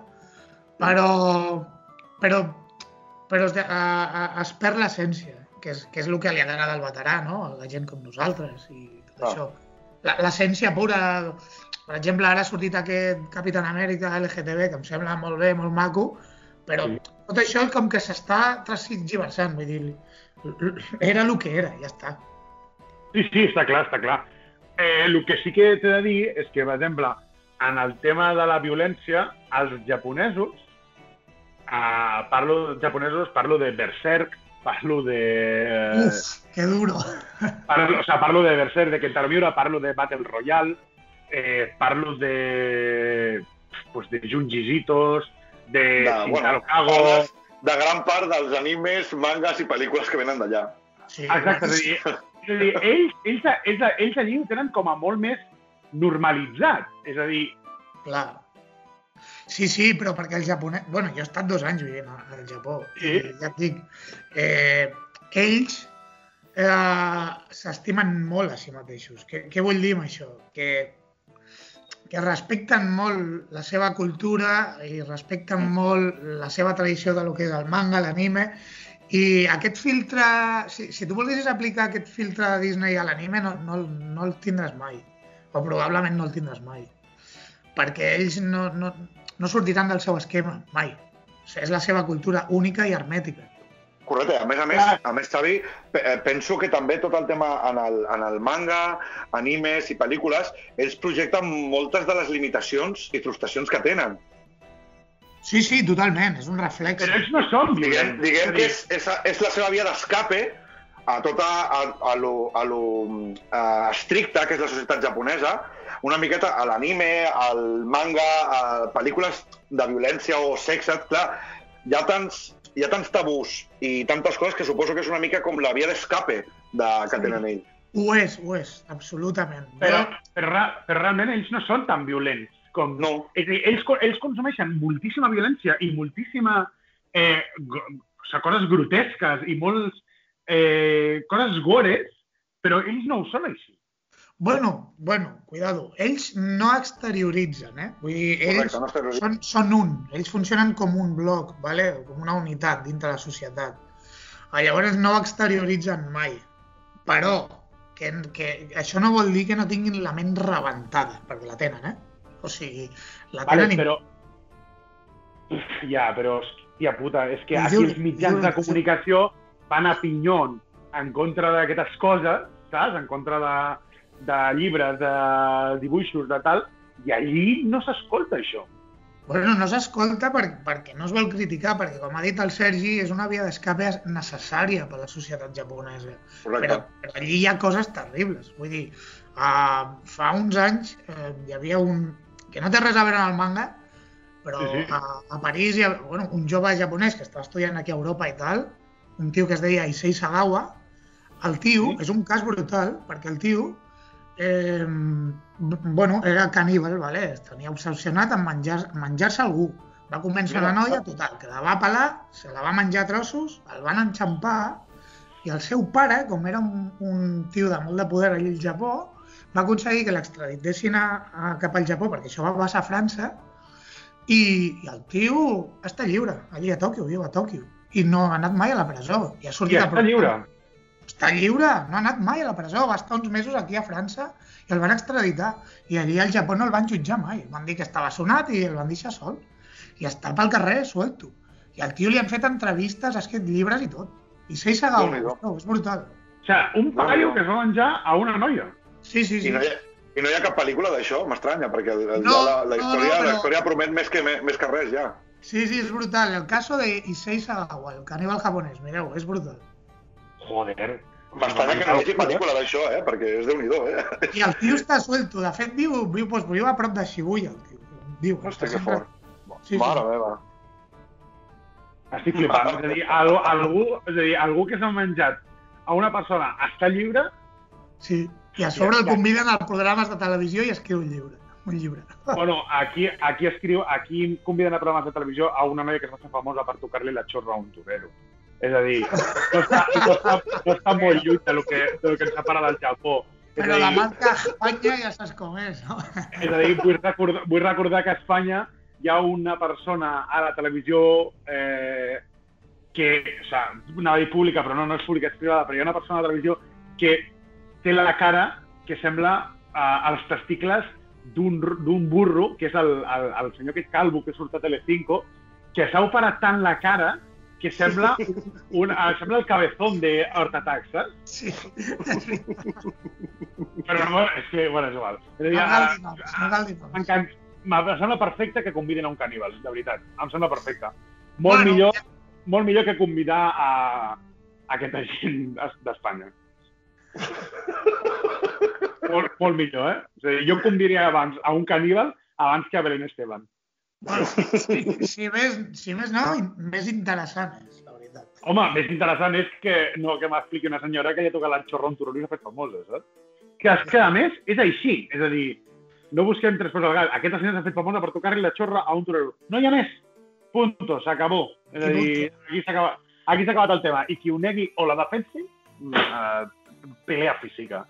però, però, però es, a, a, es perd l'essència, que és, que és el que li agrada al veterà, no? a la gent com nosaltres i tot Clar. això. La- L'essència pura, per exemple, ara ha sortit aquest Capitán Amèrica LGTB, que em sembla molt bé, molt maco, però Sí. tot això com que s'està transgiversant, vull dir, era el que era, ja està. Sí, sí, està clar, està clar. Eh, el que sí que t'he de dir és que, per exemple, en el tema de la violència, els japonesos, eh, parlo japonesos, parlo de Berserk, parlo de... Uf, que duro. Parlo, o sea, parlo de Berserk, de Kentaro Miura, parlo de Battle Royale, eh, parlo de... Pues de Junji Ito, de, De, Shintaro bueno, Kago... de gran part dels animes, mangas i pel·lícules que venen d'allà. Sí, Exacte, és a dir, és a dir ells, ells, ells, ells allí ho tenen com a molt més normalitzat. És a dir, Clar. Sí, sí, però perquè el japonès... bueno, jo he estat dos anys vivint al Japó. Sí. I ja et dic, eh, ells eh, s'estimen molt a si mateixos. Què, què vull dir amb això? Que, que respecten molt la seva cultura i respecten molt la seva tradició de lo que és el manga, l'anime, i aquest filtre, si, si tu volguessis aplicar aquest filtre de Disney a l'anime, no, no, no el tindràs mai. O probablement no el tindràs mai. Perquè ells no, no, no sortiran del seu esquema, mai. És la seva cultura única i hermètica. Correcte. A més a més, a més Xavi, eh, penso que també tot el tema en el, en el manga, animes i pel·lícules, ells projecten moltes de les limitacions i frustracions que tenen. Sí, sí, totalment, és un reflex. però ells no són Diguem, diguem a que és, és, és la seva via d'escape a tota a, a lo, a lo uh, estricta que és la societat japonesa, una miqueta a l'anime, al manga, a pel·lícules de violència o sexe, clar, hi ha tants, hi ha tants tabús i tantes coses que suposo que és una mica com la via d'escape de, que Sí. tenen ells. Ho és, ho és, absolutament. però, però, però realment ells no són tan violents. Com... No. És a dir, ells, ells consumeixen moltíssima violència i moltíssima... Eh, o sigui, coses grotesques i molts... Eh, coses gores, però ells no ho són així. Bueno, bueno, cuidado. Ells no exterioritzen, eh? Vull dir, ells Correcte, no són, són un. Ells funcionen com un bloc, ¿vale? com una unitat dintre la societat. Ah, Llavors no ho exterioritzen mai. Però que, que això no vol dir que no tinguin la ment rebentada, perquè la tenen, eh? O sigui, la Vale, tenen... però... Ja, però, hòstia puta, és que I aquí diu- els mitjans diu- de comunicació van a pinyon en contra d'aquestes coses, saps? En contra de, de llibres, de dibuixos, de tal, i allí no s'escolta això. Bueno, no s'escolta per, perquè no es vol criticar, perquè, com ha dit el Sergi, és una via d'escape necessària per a la societat japonesa. Correcte. Però, però allí hi ha coses terribles. Vull dir, uh, fa uns anys uh, hi havia un... que no té res a veure amb el manga, però Sí, sí. A, a París hi ha bueno, un jove japonès que estava estudiant aquí a Europa i tal, un tio que es deia Issei Sagawa, el tio, Sí. és un cas brutal, perquè el tio eh, bueno, era caníbal, vale? tenia obsessionat en menjar- en menjar-se algú. Va convèncer Mira, la noia, total, que la va pelar, se la va menjar a trossos, el van enxampar i el seu pare, com era un, un tio de molt de poder allà al Japó, va aconseguir que l'extraditessin a, a, cap al Japó, perquè això va passar a França, i, i el tio està lliure, allí a Tòquio, viu a Tòquio, i no ha anat mai a la presó. I ha I sortit a està lliure. està lliure, no ha anat mai a la presó, va estar uns mesos aquí a França i el van extraditar. I allà al Japó no el van jutjar mai, van dir que estava sonat i el van deixar sol. I està pel carrer, suelto. I al tio li han fet entrevistes, ha escrit llibres i tot. I Sei Déu-n'hi-do. no, és brutal. O sigui, un paio que es va menjar a una noia. Sí, sí, sí. I no, hi ha, I no hi ha cap pel·lícula d'això, m'estranya, perquè el, el, No, la, la, no, història, no, la però- història promet més que, més que res, ja. Sí, sí, és brutal. El caso de Issei Sagawa, el caníbal japonès, mireu, és brutal. Joder. M'estranya que no hi hagi pel·lícula d'això, eh? Perquè és déu nhi eh? I el tio està suelto. De fet, viu, viu, doncs, viu a prop de Shibuya, el tio. Diu, està que sempre- fort. Sí, sí. Mare meva. Estic flipant. És a dir, algú, és a dir, algú que s'ha menjat a una persona està lliure, Sí, i a sobre el conviden a programes de televisió i escriu un llibre. Un llibre. bueno, aquí, aquí escriu, aquí conviden a programes de televisió a una noia que es va fer famosa per tocar-li la xorra a un torero. És a dir, no està, no està, no està molt lluny del que, del que ens separa del Japó. És Però a la dir, marca Espanya ja saps com és, no? és a dir vull, recordar, vull recordar que a Espanya hi ha una persona a la televisió eh, que, o sigui, anava a dir pública, però no, no és pública, és privada, però hi ha una persona a la televisió que té la cara que sembla eh, els testicles d'un burro, que és el, el, el senyor aquest calvo que surt a Telecinco, que s'ha operat tant la cara que sembla, un, eh, sembla el cabezón de Art Attack, saps? Sí. Però no, és que, bueno, és igual. És dir, No cal dir noms. Em sembla perfecte que convidin a un caníbal, de veritat. Em sembla perfecte. Molt, Bueno, millor, molt millor que convidar a, a aquesta gent es- d'Espanya. molt, molt millor, eh? És a dir, jo convidaria abans a un caníbal abans que a Belén Esteban. Bueno, si, si, més, si més no, més interessant és, la veritat. Home, més interessant és que no que m'expliqui una senyora que ja toca l'enxorro en turó i s'ha fet famosa, saps? Que, és que, a més, és així. És a dir, no busquem tres coses al gat. Aquesta senyora s'ha fet famosa per tocar-li la xorra a un torero. No hi ha més. Punto, s'acabó. És a dir, aquí s'ha acabat, aquí acabat el tema. I qui ho negui o la defensi, eh, pelea física.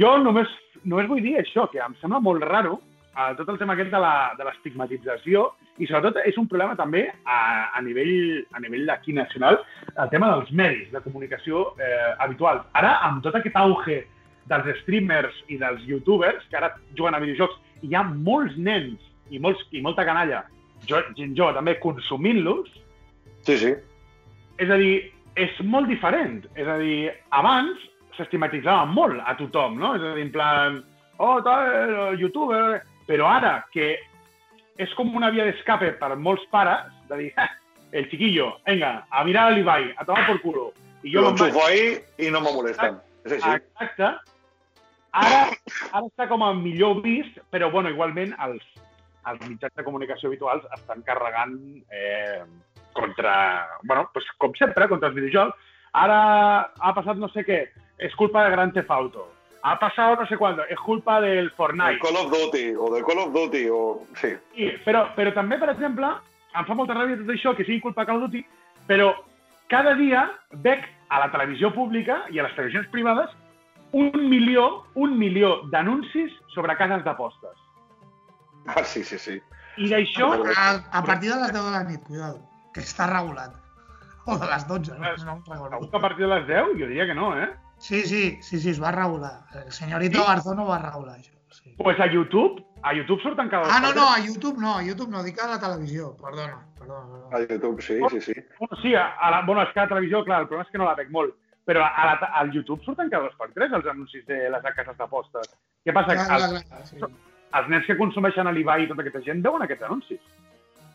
Jo només, només vull dir això, que em sembla molt raro eh, tot el tema aquest de l'estigmatització i sobretot és un problema també a, a nivell, a nivell d'aquí nacional, el tema dels medis de comunicació eh, habituals. Ara, amb tot aquest auge dels streamers i dels youtubers, que ara juguen a videojocs, i hi ha molts nens i, molts, i molta canalla, jo, gent jove també, consumint-los, Sí, sí. és a dir, és molt diferent. És a dir, abans s'estigmatitzava molt a tothom, no? És a dir, en plan, oh, tal, youtuber... Però ara, que és com una via d'escape per molts pares, de dir, "Ja, el chiquillo, venga, a mirar a l'Ibai, a tomar por culo. I Jo jo lo me'n vaig. enxufo ahí i no me molesten. És així. Exacte. Ara, ara està com a millor vist, però bueno, igualment els, els mitjans de comunicació habituals estan carregant eh, contra, bueno, pues, com sempre, contra els videojocs. Ara ha passat no sé què, és culpa de Gran Theft Auto. ha pasado no sé cuándo, és culpa del El Fortnite. Call of Duty, o del Call of Duty, o... Sí. Sí, però, però també, per exemple, em fa molta ràbia tot això, que sigui culpa de Call of Duty, però cada dia veig a la televisió pública i a les televisions privades un milió, un milió d'anuncis sobre cases d'apostes. Ah, sí, sí, sí. I d'això, A, a partir de les 10 de la nit, cuidado, que està regulat. O de les 12, no, no em segur recordo. que a partir de les 10, jo diria que no, eh? Sí, sí, sí, sí, es va regular. El senyorito Sí? Garzón ho va regular, això. Sí. Pues a YouTube, a YouTube surten cada Ah, no, no, a YouTube no, a YouTube no, dic a la televisió. Perdona, perdona. perdona. A YouTube, sí, sí, sí. Bueno, sí, a, a la, bueno, és que a la televisió, clar, el problema és que no la veig molt, però a la, al YouTube surten cada dos per tres els anuncis de les cases d'apostes. Què passa? Clar, Que clar, clar, sí. els nens que consumeixen a l'Ibai i tota aquesta gent veuen aquests anuncis.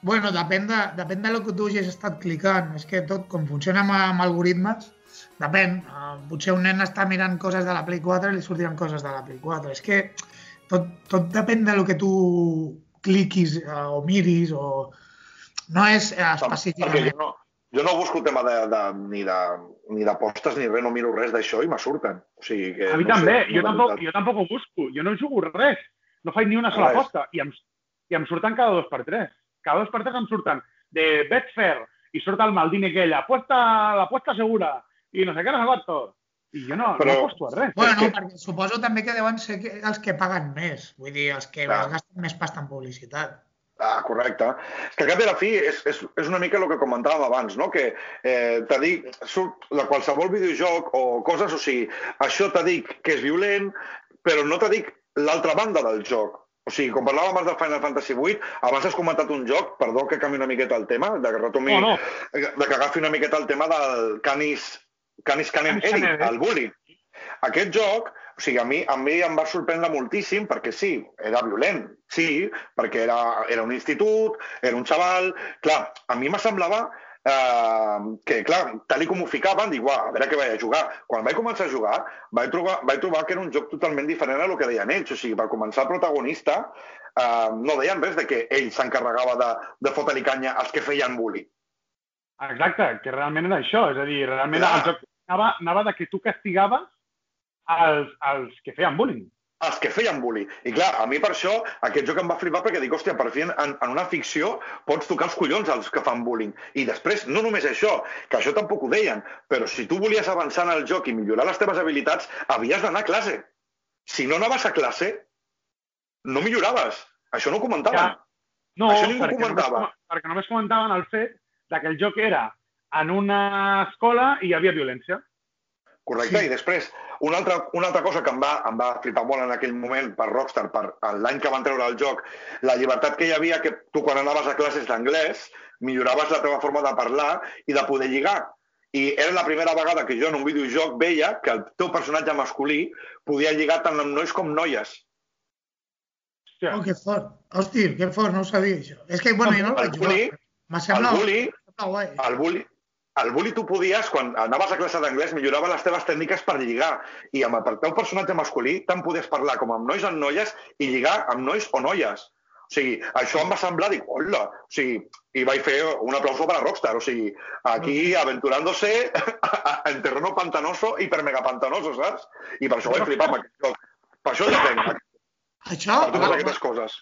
Bueno, depèn de, depèn de lo que tu hagis estat clicant. És que tot, com funciona amb, amb algoritmes, depèn. Uh, potser un nen està mirant coses de la Play 4 i li sortiran coses de la Play 4. És que tot, tot depèn de lo que tu cliquis uh, o miris o... No és uh, Perquè específicament. jo no, jo no busco tema de, de, ni de ni d'apostes ni res, no miro res d'això i me surten. O sigui que, A mi no també, sé, jo, tampoc, jo tampoc ho busco, jo no jugo res, no faig ni una sola Res. aposta, i em, i em surten cada dos per tres. Cada dos per tres em surten de Betfair, i surt el Maldini aquell, apuesta, l'apuesta segura, i no sé què, no sé quanto. I jo no, Però- no aposto a res. Bueno, és que- perquè suposo també que deuen ser que- els que paguen més. Vull dir, els que Clar. es gasten més pasta en publicitat. Ah, correcte. És que al cap i la fi és, és, és una mica el que comentàvem abans, no? que eh, te dic, surt la qualsevol videojoc o coses, o sigui, això te dic que és violent, però no te dic l'altra banda del joc. O sigui, com parlàvem abans del Final Fantasy VIII, abans has comentat un joc, perdó que canvi una miqueta el tema, de que retomi, No, no, de que agafi una miqueta el tema del Canis, Canis Canem Canis Eri, Canem, el bully. Aquest joc, o sigui, a mi, a mi em va sorprendre moltíssim perquè sí, era violent, sí, perquè era, era un institut, era un xaval... Clar, a mi me semblava eh, que, clar, tal i com ho ficaven, dic, a veure què vaig a jugar. Quan vaig començar a jugar, vaig trobar, vaig trobar que era un joc totalment diferent a lo que deien ells. O sigui, per començar, el protagonista eh, no deien res de que ell s'encarregava de, de fotre-li canya als que feien bully. exacte, que realment era això, és a dir, realment Clar. el joc anava, anava de que tu castigaves els, els que feien bullying. Els que feien bully. I clar, a mi per això aquest joc em va flipar perquè dic, hòstia, per fi en, en una ficció pots tocar els collons als que fan bullying. I després, no només això, que això tampoc ho deien, però si tu volies avançar en el joc i millorar les teves habilitats, havies d'anar a classe. Si no anaves a classe, no milloraves. Això no ho comentaven. Ja. No, Això ningú perquè comentava. Només, perquè només comentaven el fet de que el joc era en una escola i hi havia violència. Correcte, Sí. i després, una altra, una altra cosa que em va, em va flipar molt en aquell moment per Rockstar, per l'any que van treure el joc, la llibertat que hi havia que tu quan anaves a classes d'anglès milloraves la teva forma de parlar i de poder lligar. I era la primera vegada que jo en un videojoc veia que el teu personatge masculí podia lligar tant amb nois com noies. Hòstia, Oh, que fort. Hòstia, que fort, no ho sabia, això. És que, bueno, jo no el vaig bully, jugar. Me el bully, el bully, el bully tu podies, quan anaves a classe d'anglès, millorava les teves tècniques per lligar. I amb el teu personatge masculí tant podies parlar com amb nois o noies i lligar amb nois o noies. O sigui, això em va semblar, dic, hola, o sigui, i vaig fer un aplauso per a Rockstar, o sigui, aquí aventurándose en terreno pantanoso, hiper mega pantanoso, saps? I per això vaig flipar amb aquest joc. Per això ja tenc, Això, per totes aquestes coses.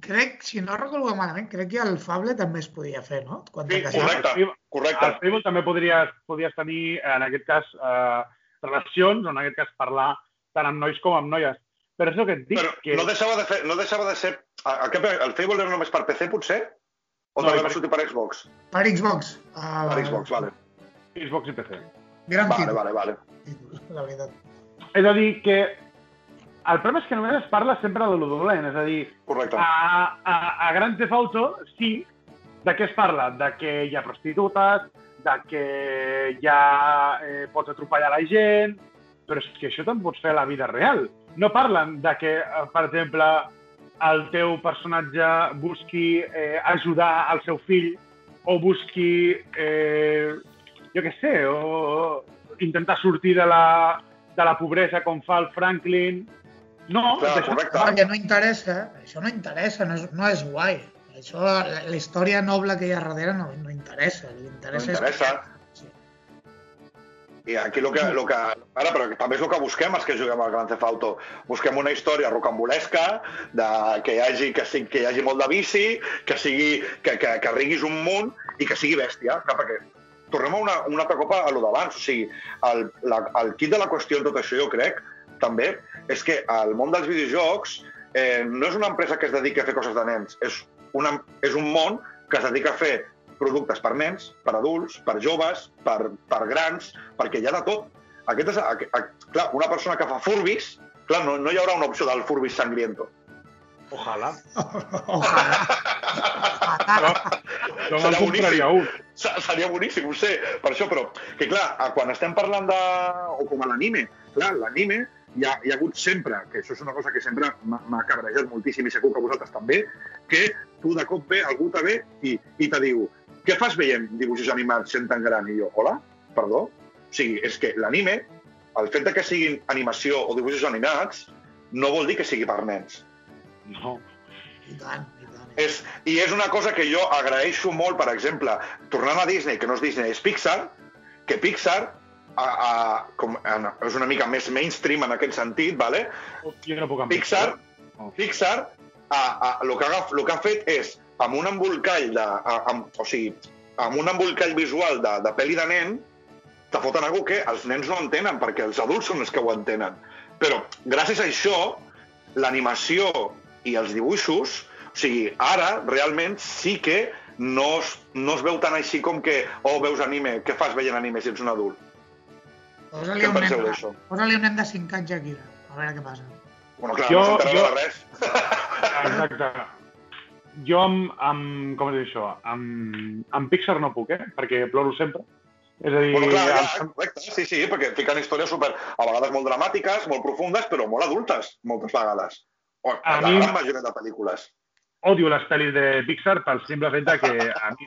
Crec, si no recordo malament, crec que el Fable també es podia fer, no? Quan Sí, correcte, correcte. Al Facebook també podries, podries tenir, en aquest cas, eh, relacions, o en aquest cas parlar tant amb nois com amb noies. Però és el que et dic, Però que... no deixava de, fer, no deixava de ser... El, el Fable era només per PC, potser? O No, també per- va sortir per Xbox? Per Xbox. Ah, Per Xbox, vale. Xbox i PC. Gran Vale, títol, vale, vale. títol, la veritat. És a dir, que el problema és que només es parla sempre de lo dolent, és a dir, Correcte. a, a, a Grand Theft Auto, sí, de què es parla? De que hi ha prostitutes, de que ja eh, pots atropellar la gent, però és que això te'n pots fer a la vida real. No parlen de que, eh, per exemple, el teu personatge busqui eh, ajudar al seu fill o busqui, eh, jo què sé, o intentar sortir de la, de la pobresa com fa el Franklin. No, Clar, correcte. Perquè no interessa, això no interessa, no és, no és guai. Això, la, la història noble que hi ha darrere no, no interessa. Li interessa, No interessa. És... Sí. I aquí el que, lo que, ara, però també és el que busquem els que juguem al Grand Theft Auto. Busquem una història rocambolesca, de, que, hi hagi, que, sigui, que hi hagi molt de bici, que, sigui, que, que, que riguis un munt i que sigui bèstia. Clar, perquè tornem a una, una altra copa a lo d'abans. O sigui, el, la, el kit de la qüestió en tot això, jo crec, també, és que el món dels videojocs eh, no és una empresa que es dedica a fer coses de nens, és, una, és un món que es dedica a fer productes per nens, per adults, per joves, per, per grans, perquè hi ha de tot. Aquest és, a, a, clar, una persona que fa furbis, clar, no, no hi haurà una opció del furbis sangriento. Ojalà. Ojalà. Però, jo me'n Serà compraria un. Se- Seria boníssim, ho sé, per això, però que clar, quan estem parlant de... o com a l'anime, clar, l'anime hi ha, hi ha hagut sempre, que això és una cosa que sempre m'ha cabrejat moltíssim i segur que vosaltres també, que tu de cop ve, algú te ve i, i te diu què fas veient dibuixos animats sent tan gran? I jo, hola, perdó? O sigui, és que l'anime, el fet de que siguin animació o dibuixos animats, no vol dir que sigui per nens. No. I tant, i tant. És, I és una cosa que jo agraeixo molt, per exemple, tornant a Disney, que no és Disney, és Pixar, que Pixar a, a, com, a, és una mica més mainstream en aquest sentit, vale? Jo no puc amb Pixar, No. Pixar a, a, el, que ha, el que ha fet és, amb un embolcall, de, a, amb, o sigui, amb un embolcall visual de, de pel·li de nen, te foten algú que els nens no entenen, perquè els adults són els que ho entenen. Però gràcies a això, l'animació i els dibuixos, o sigui, ara realment sí que no es, no es veu tan així com que, oh, veus anime, què fas veient anime si ets un adult? Posa-li un, nen, posa un nen de 5 anys aquí, a veure què passa. Bueno, clar, Jo- no jo- res. Exacte. Jo amb, amb com es diu això, amb, amb Pixar no puc, eh? Perquè ploro sempre. És a dir, Bueno, clar, ja, correcte, sí, sí, perquè fiquen històries super, a vegades molt dramàtiques, molt profundes, però molt adultes, moltes vegades. O, A la mi- gran majoria de pel·lícules. odio les pel·lis de Pixar pel simple fet que a mi...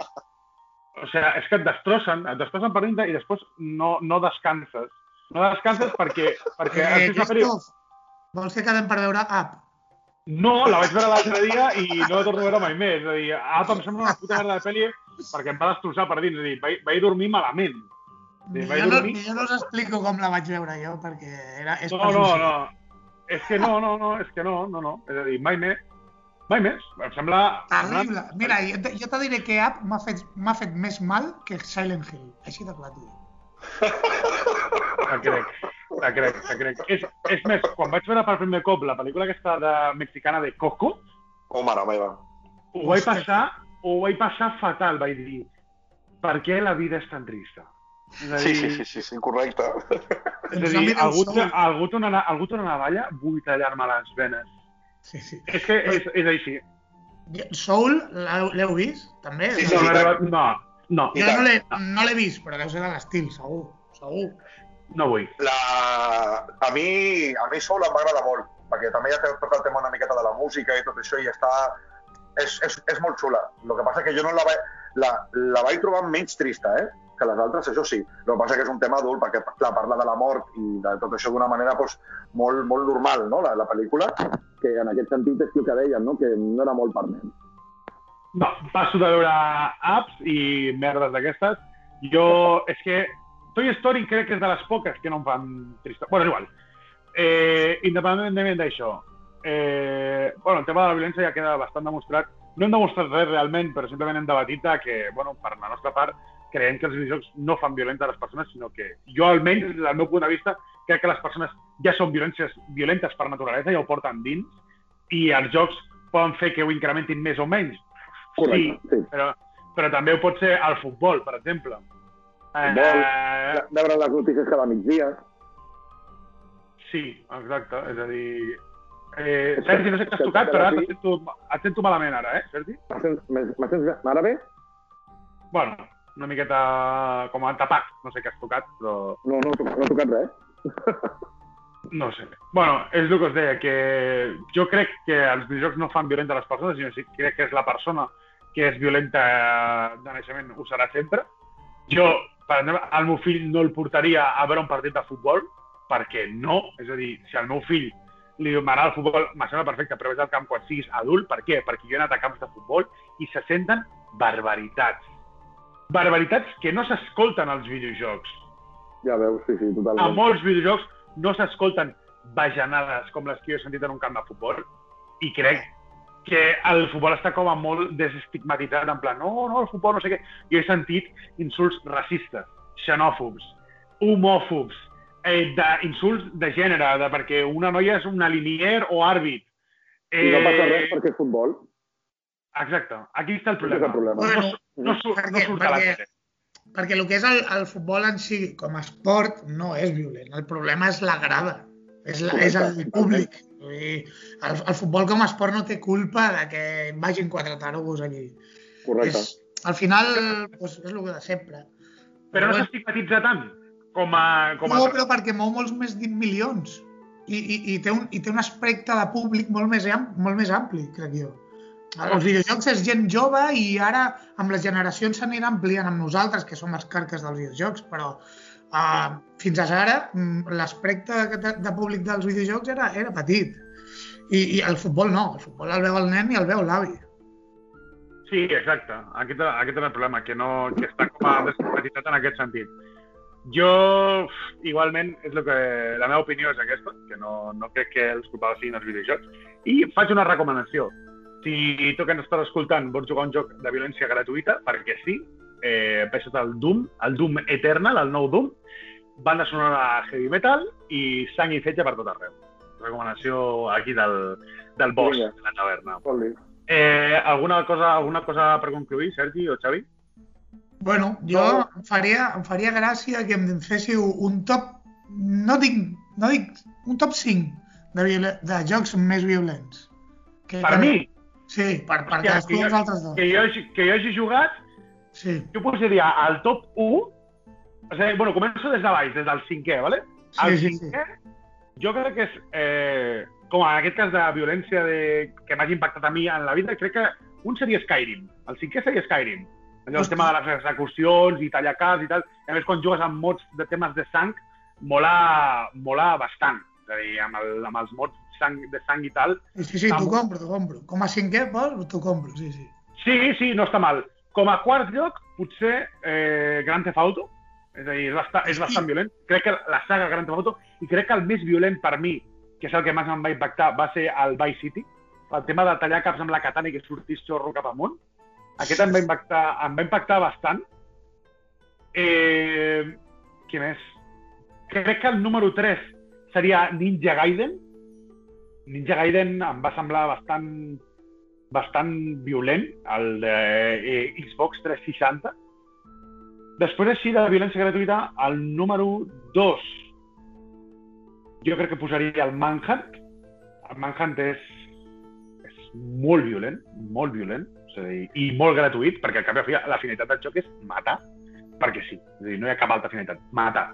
O sigui, és que et destrossen, et destrossen per dintre i després no, no descanses. No descanses perquè, perquè Eh. Christoph, vols que quedem per veure Up? No, la vaig veure l'altre dia i no la torno a veure mai més. És a dir, Apa em sembla una puta merda de pel·li perquè em va destrossar per dins. És a dir, vaig, vaig dormir malament. Sí, vaig jo, no, dormir. jo no us explico com la vaig veure jo, perquè era, és No, no, no. És que no, no, no, és que no, no, no. És a dir, mai més. Mai més. Em sembla... Terrible. Mira, jo jo te diré que Up m'ha fet, fet més mal que Silent Hill. Així de clar, tio. Te crec, te crec, te crec. És, és més, quan vaig veure per primer cop la pel·lícula aquesta de mexicana de Coco, Oh, mare meva. ho vaig passar, ho vaig passar fatal, vaig dir, per què la vida és tan trista? És a Sí, dir, sí, sí, sí, sí, correcte. És a dir, algú, algú, té una, algú té una navalla, vull tallar-me les venes. Sí, sí. És que és, és així. Soul, l'heu vist, també? Sí, No, sí, no, sí. no, no, Jo no l'he no l'he vist, però deu ser de l'estil, segur. Segur. no vull. La... A mi, a mi Soul em va agradar molt, perquè també ja té tot el tema una miqueta de la música i tot això, i està... És, és, és molt xula. El que passa que jo no la vaig... La, la vaig trobar menys trista, eh? que les altres, això sí. El que passa que és un tema adult, perquè clar, parla de la mort i de tot això d'una manera doncs, molt, molt normal, no?, la, la pel·lícula, que en aquest sentit és el que dèiem, no?, que no era molt per nens. No, passo de veure apps i merdes d'aquestes. Jo, és que Toy Story crec que és de les poques que no em fan trista. Bueno, és igual. Eh, independentment d'això, eh, bueno, el tema de la violència ja queda bastant demostrat. No hem demostrat res realment, però simplement hem debatit de que, bueno, per la nostra part, creiem que els videojocs no fan violents a les persones, sinó que jo, almenys, des del meu punt de vista, crec que les persones ja són violències, violentes per naturalesa, ja ho porten dins, i els jocs poden fer que ho incrementin més o menys. Sí, sí. però, però també ho pot ser el futbol, per exemple. Futbol. Eh, Veure les notícies cada migdia. sí, exacte. És a dir... Eh, Sergi, no sé què has tocat, però ara et sento, et sento malament ara, eh, Sergi? Me sents ara bé? Bueno, una miqueta com a tapat, no sé què has tocat, però No, no, no he tocat res. no sé. Bueno, és el que us deia, que jo crec que els videojocs no fan violenta a les persones, sinó que crec que és la persona que és violenta de naixement, ho serà sempre. Jo, per exemple, al meu fill no el portaria a veure un partit de futbol, perquè no. És a dir, si al meu fill li m'agrada el futbol, me sembla perfecte, però vés al camp quan siguis adult. Per què? Perquè jo he anat a camps de futbol i se senten barbaritats. Barbaritats que no s'escolten als videojocs. Ja veus, sí, sí, A totalment. molts videojocs no s'escolten bajanades com les que jo he sentit en un camp de futbol i crec que el futbol està com a molt desestigmatitzat, en plan, no, no, el futbol no sé què. Jo he sentit insults racistes, xenòfobs, homòfobs, eh, d'insults de gènere, de perquè una noia és una linier o àrbit. I no passa res perquè és futbol. Exacte, aquí està el és el problema. problema. Bueno, No, surt, no perquè- surt a la perquè- tele. perquè el que és el, el futbol en si, com a esport, no és violent. El problema és la grada, és, la, és el públic. Dir, el, el futbol com a esport no té culpa de que vagin quatre tarogos allí. Correcte. És, al final, doncs, és el que de sempre. Però no s'estigmatitza tant com a... Com a... no, però perquè mou molts més de milions. I, i, i, té un, I té un aspecte de públic molt més, am, molt més ampli, crec jo. Els videojocs és gent jove i ara amb les generacions s'anirà ampliant amb nosaltres, que som els carques dels videojocs, però uh, fins ara mm, l'aspecte de, de públic dels videojocs era, era petit. I, I el futbol no, el futbol el veu el nen i el veu l'avi. Sí, exacte. Aquest, aquest és el problema, que, no, que està com a descompatibilitat en aquest sentit. Jo, igualment, és el que, la meva opinió és aquesta, que no, no crec que els culpables siguin els videojocs. I faig una recomanació. Si tu que ens estàs escoltant vols jugar un joc de violència gratuïta, perquè sí, eh, baixa't el Doom, el Doom Eternal, el nou Doom, banda sonora heavy metal i sang i fetge per tot arreu. Recomanació aquí del, del boss Vinga. de la taverna. Eh, alguna, cosa, alguna cosa per concluir, Sergi o Xavi? Bueno, jo em faria, em faria gràcia que em féssiu un top, no dic, no dic, un top 5 de, viola, de jocs més violents. Que, Per que- mi, Sí, per, per Hòstia, cadascú dels altres dos. que jo, que jo hagi jugat, Sí, jo posaria al top 1, o sigui, bueno, començo des de baix, des del cinquè, ¿vale? sí, el sí, sí. cinquè, jo crec que és, eh, com en aquest cas de violència de, que m'hagi impactat a mi en la vida, crec que un seria Skyrim. El cinquè seria Skyrim. Allò, el tema de les execucions i tallar caps i tal. I a més, quan jugues amb mods de temes de sang, mola, mola bastant. És a dir, amb, el, amb els mods sang, de sang i tal, Sí, sí, sí, t'ho compro, t'ho compro. Com a cinquè, vols? T'ho compro, sí, sí. Sí, sí, no està mal. Com a quart lloc, potser eh, Grand Theft Auto. És a dir, és bastant, és bastant violent. Crec que la saga Grand Theft Auto, i crec que el més violent per mi, que és el que més em va impactar, va ser el Vice City. El tema de tallar caps amb la katana i que sortís xorro cap amunt. Aquest em va impactar, em va impactar bastant. Eh, què més? Crec que el número 3 seria Ninja Gaiden. Ninja Gaiden em va semblar bastant bastant violent, el de eh, Xbox 360. Després així de violència gratuïta, el número 2 jo crec que posaria el Manhunt. El Manhunt és, és molt violent, molt violent, és a dir, i molt gratuït, perquè al cap i a la fi la finalitat del joc és matar, perquè sí. És a dir, no hi ha cap altra finalitat, matar.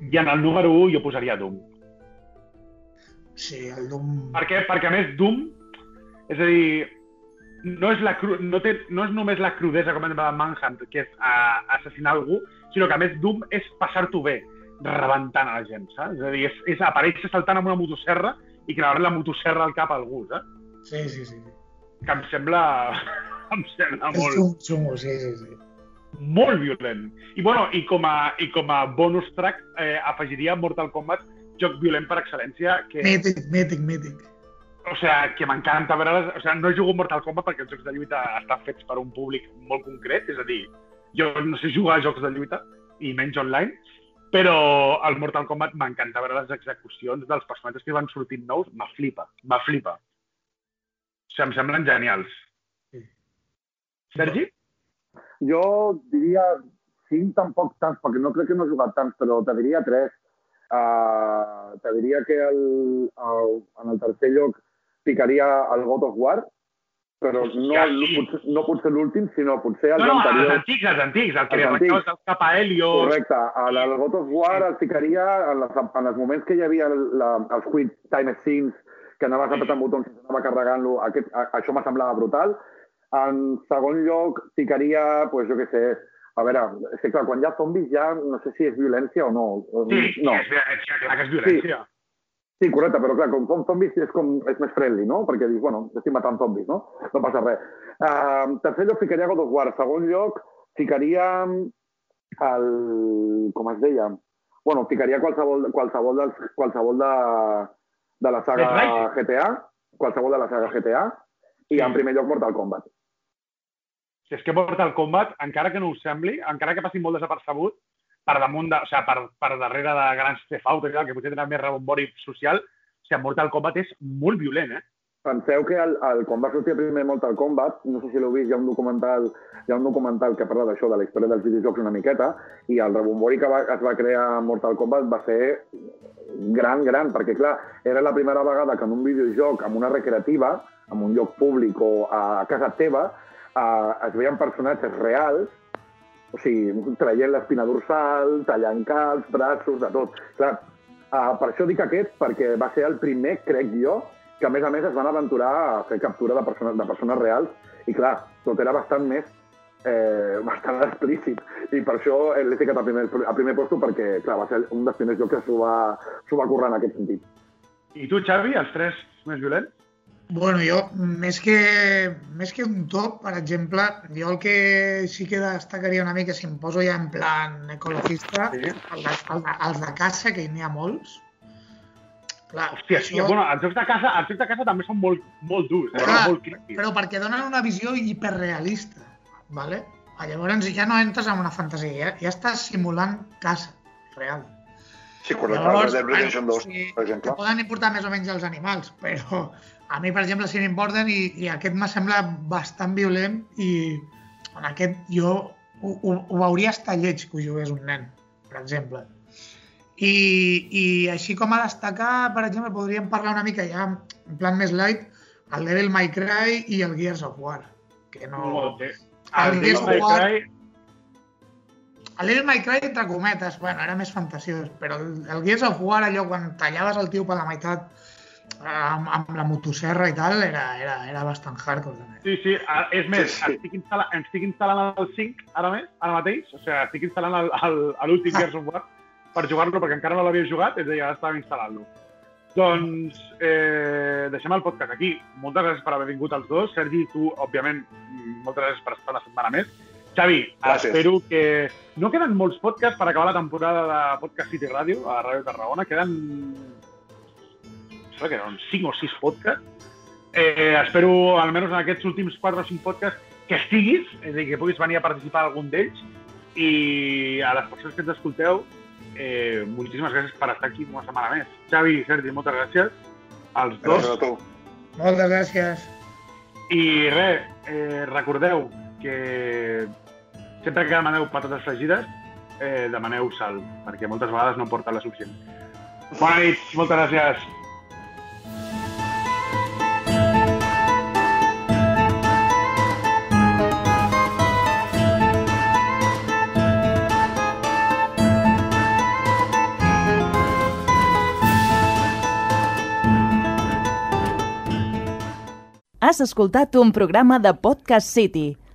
I en el número 1 jo posaria Doom. Sí, el Doom... Per què? Perquè a més Doom, és a dir, no és, la cru... no, té... no és només la crudesa com de Manhunt, que és uh, assassinar algú, sinó que a més Doom és passar-t'ho bé, rebentant a la gent, saps? És a dir, és, és aparèixer saltant amb una motosserra i creuar la motosserra al cap a algú, saps? Sí, sí, sí. Que em sembla... em sembla És molt, xungo, xungo, sí, sí, sí. molt violent. I, bueno, i, com a, i com a bonus track eh, afegiria Mortal Kombat, joc violent per excel·lència, que... Mític, mític, mític. O sea, que m'encanta veure... O sea, no jugo Mortal Kombat perquè els jocs de lluita estan fets per un públic molt concret, és a dir, jo no sé jugar a jocs de lluita, i menys online, però al Mortal Kombat m'encanta veure les execucions dels personatges que van sortint nous, me flipa, me flipa. O sigui, em semblen genials. Sí. Sergi? Jo diria cinc tampoc tants, perquè no crec que no he jugat tants, però te diria tres. Uh, te diria que el, el, en el tercer lloc picaria el God of War, però no, no, sí. potser, no potser l'últim, sinó potser els No, no, els anteriors. antics, els antics, el que Els arrencaves el cap a Helios... Correcte. El, el God of War el ficaria en, les, en els moments que hi havia el, la, els quick time scenes, que anaves apretant botons i s'anava carregant-lo, això m'ha semblava brutal. En segon lloc, ficaria, pues, jo què sé, a veure, és que clar, quan hi ha zombis ja no sé si és violència o no. Sí, no. és, és, clar que és violència. Sí, correcte, però clar, com són zombis és, com, és més friendly, no? Perquè dius, bueno, estic matant zombis, no? No passa res. Uh, tercer lloc ficaria God of War. Segon lloc ficaria el... com es deia? Bueno, ficaria qualsevol, qualsevol, dels, qualsevol de, de la saga. GTA, qualsevol de la saga GTA, i Sí. en primer lloc Mortal Kombat. Si és que Mortal Kombat, encara que no us sembli, encara que passi molt desapercebut, per damunt de, o sigui, per, per darrere de grans Theft que potser tenen més rebombori social, o sigui, Mortal Kombat és molt violent, eh? Penseu que el, el, quan va sortir primer Mortal Kombat, no sé si l'heu vist, hi ha un documental, hi ha un documental que parla d'això, de la història dels videojocs una miqueta, i el rebombori que va, es va crear a Mortal Kombat va ser gran, gran, perquè clar, era la primera vegada que en un videojoc, amb una recreativa, en un lloc públic o a casa teva, eh, es veien personatges reals, o sigui, traient l'espina dorsal, tallant caps, braços, de tot. Clar, uh, per això dic aquest, perquè va ser el primer, crec jo, que a més a més es van aventurar a fer captura de persones, de persones reals i clar, tot era bastant més eh, bastant explícit i per això l'he ficat a primer, a primer posto perquè clar, va ser un dels primers jocs que s'ho va, va currar en aquest sentit. I tu, Xavi, els tres més violents? Bueno, jo, més que, més que un top, per exemple, jo el que sí que destacaria una mica, si em poso ja en plan ecologista, Sí. el de, el de, els de caça, que n'hi ha molts. Clar, Hòstia, sí, bueno, els jocs de casa, els jocs de casa també són molt, molt durs, eh? Clar, molt crítics. però perquè donen una visió hiperrealista, ¿vale? Llavors ja no entres en una fantasia, ja, ja estàs simulant caça real. Sí, correcte, Llavors, Red Dead Redemption 2, sí, per exemple. poden importar més o menys els animals, però a mi, per exemple, sí m'importen i, i aquest me sembla bastant violent i en aquest jo ho, ho, ho veuria estar lleig que ho jugués un nen, per exemple. I, I així com a destacar, per exemple, podríem parlar una mica ja en plan més light, el Devil May Cry i el Gears of War, que no... Molt bé. El El Gears of War- Cry, El Little My Cry, entre cometes, bueno, era més fantasiós, però el, el Gears of War, allò, quan tallaves el tio per la meitat amb, amb la motosserra i tal, era, era, era bastant hardcore, també. Sí, sí, és més, Sí, sí. Estic, instal·la estic instal·lant el 5 ara més, ara mateix, o sigui, estic instal·lant l'últim. Gears of War per jugar-lo perquè encara no l'havia jugat, és a dir, ara estàvem instal·lant-lo. Doncs eh, deixem el podcast aquí. Moltes gràcies per haver vingut els dos. Sergi, tu, òbviament, moltes gràcies per estar una setmana més. Xavi, Gràcies. espero que... No queden molts podcasts per acabar la temporada de Podcast City Radio, a Ràdio Tarragona. Queden... em sembla que eren 5 o 6 podcasts. Eh, espero, almenys en aquests últims 4 o 5 podcasts, que estiguis, és a dir, que puguis venir a participar en algun d'ells. I a les persones que ens escolteu, eh, moltíssimes gràcies per estar aquí una setmana més. Xavi i Sergi, moltes gràcies. Els dos. Gràcies a tu. Moltes gràcies. I res, eh, recordeu que sempre que demaneu patates fregides, eh, demaneu sal, perquè moltes vegades no porten la suficient. Bona nit, moltes gràcies. Has escoltat un programa de Podcast City,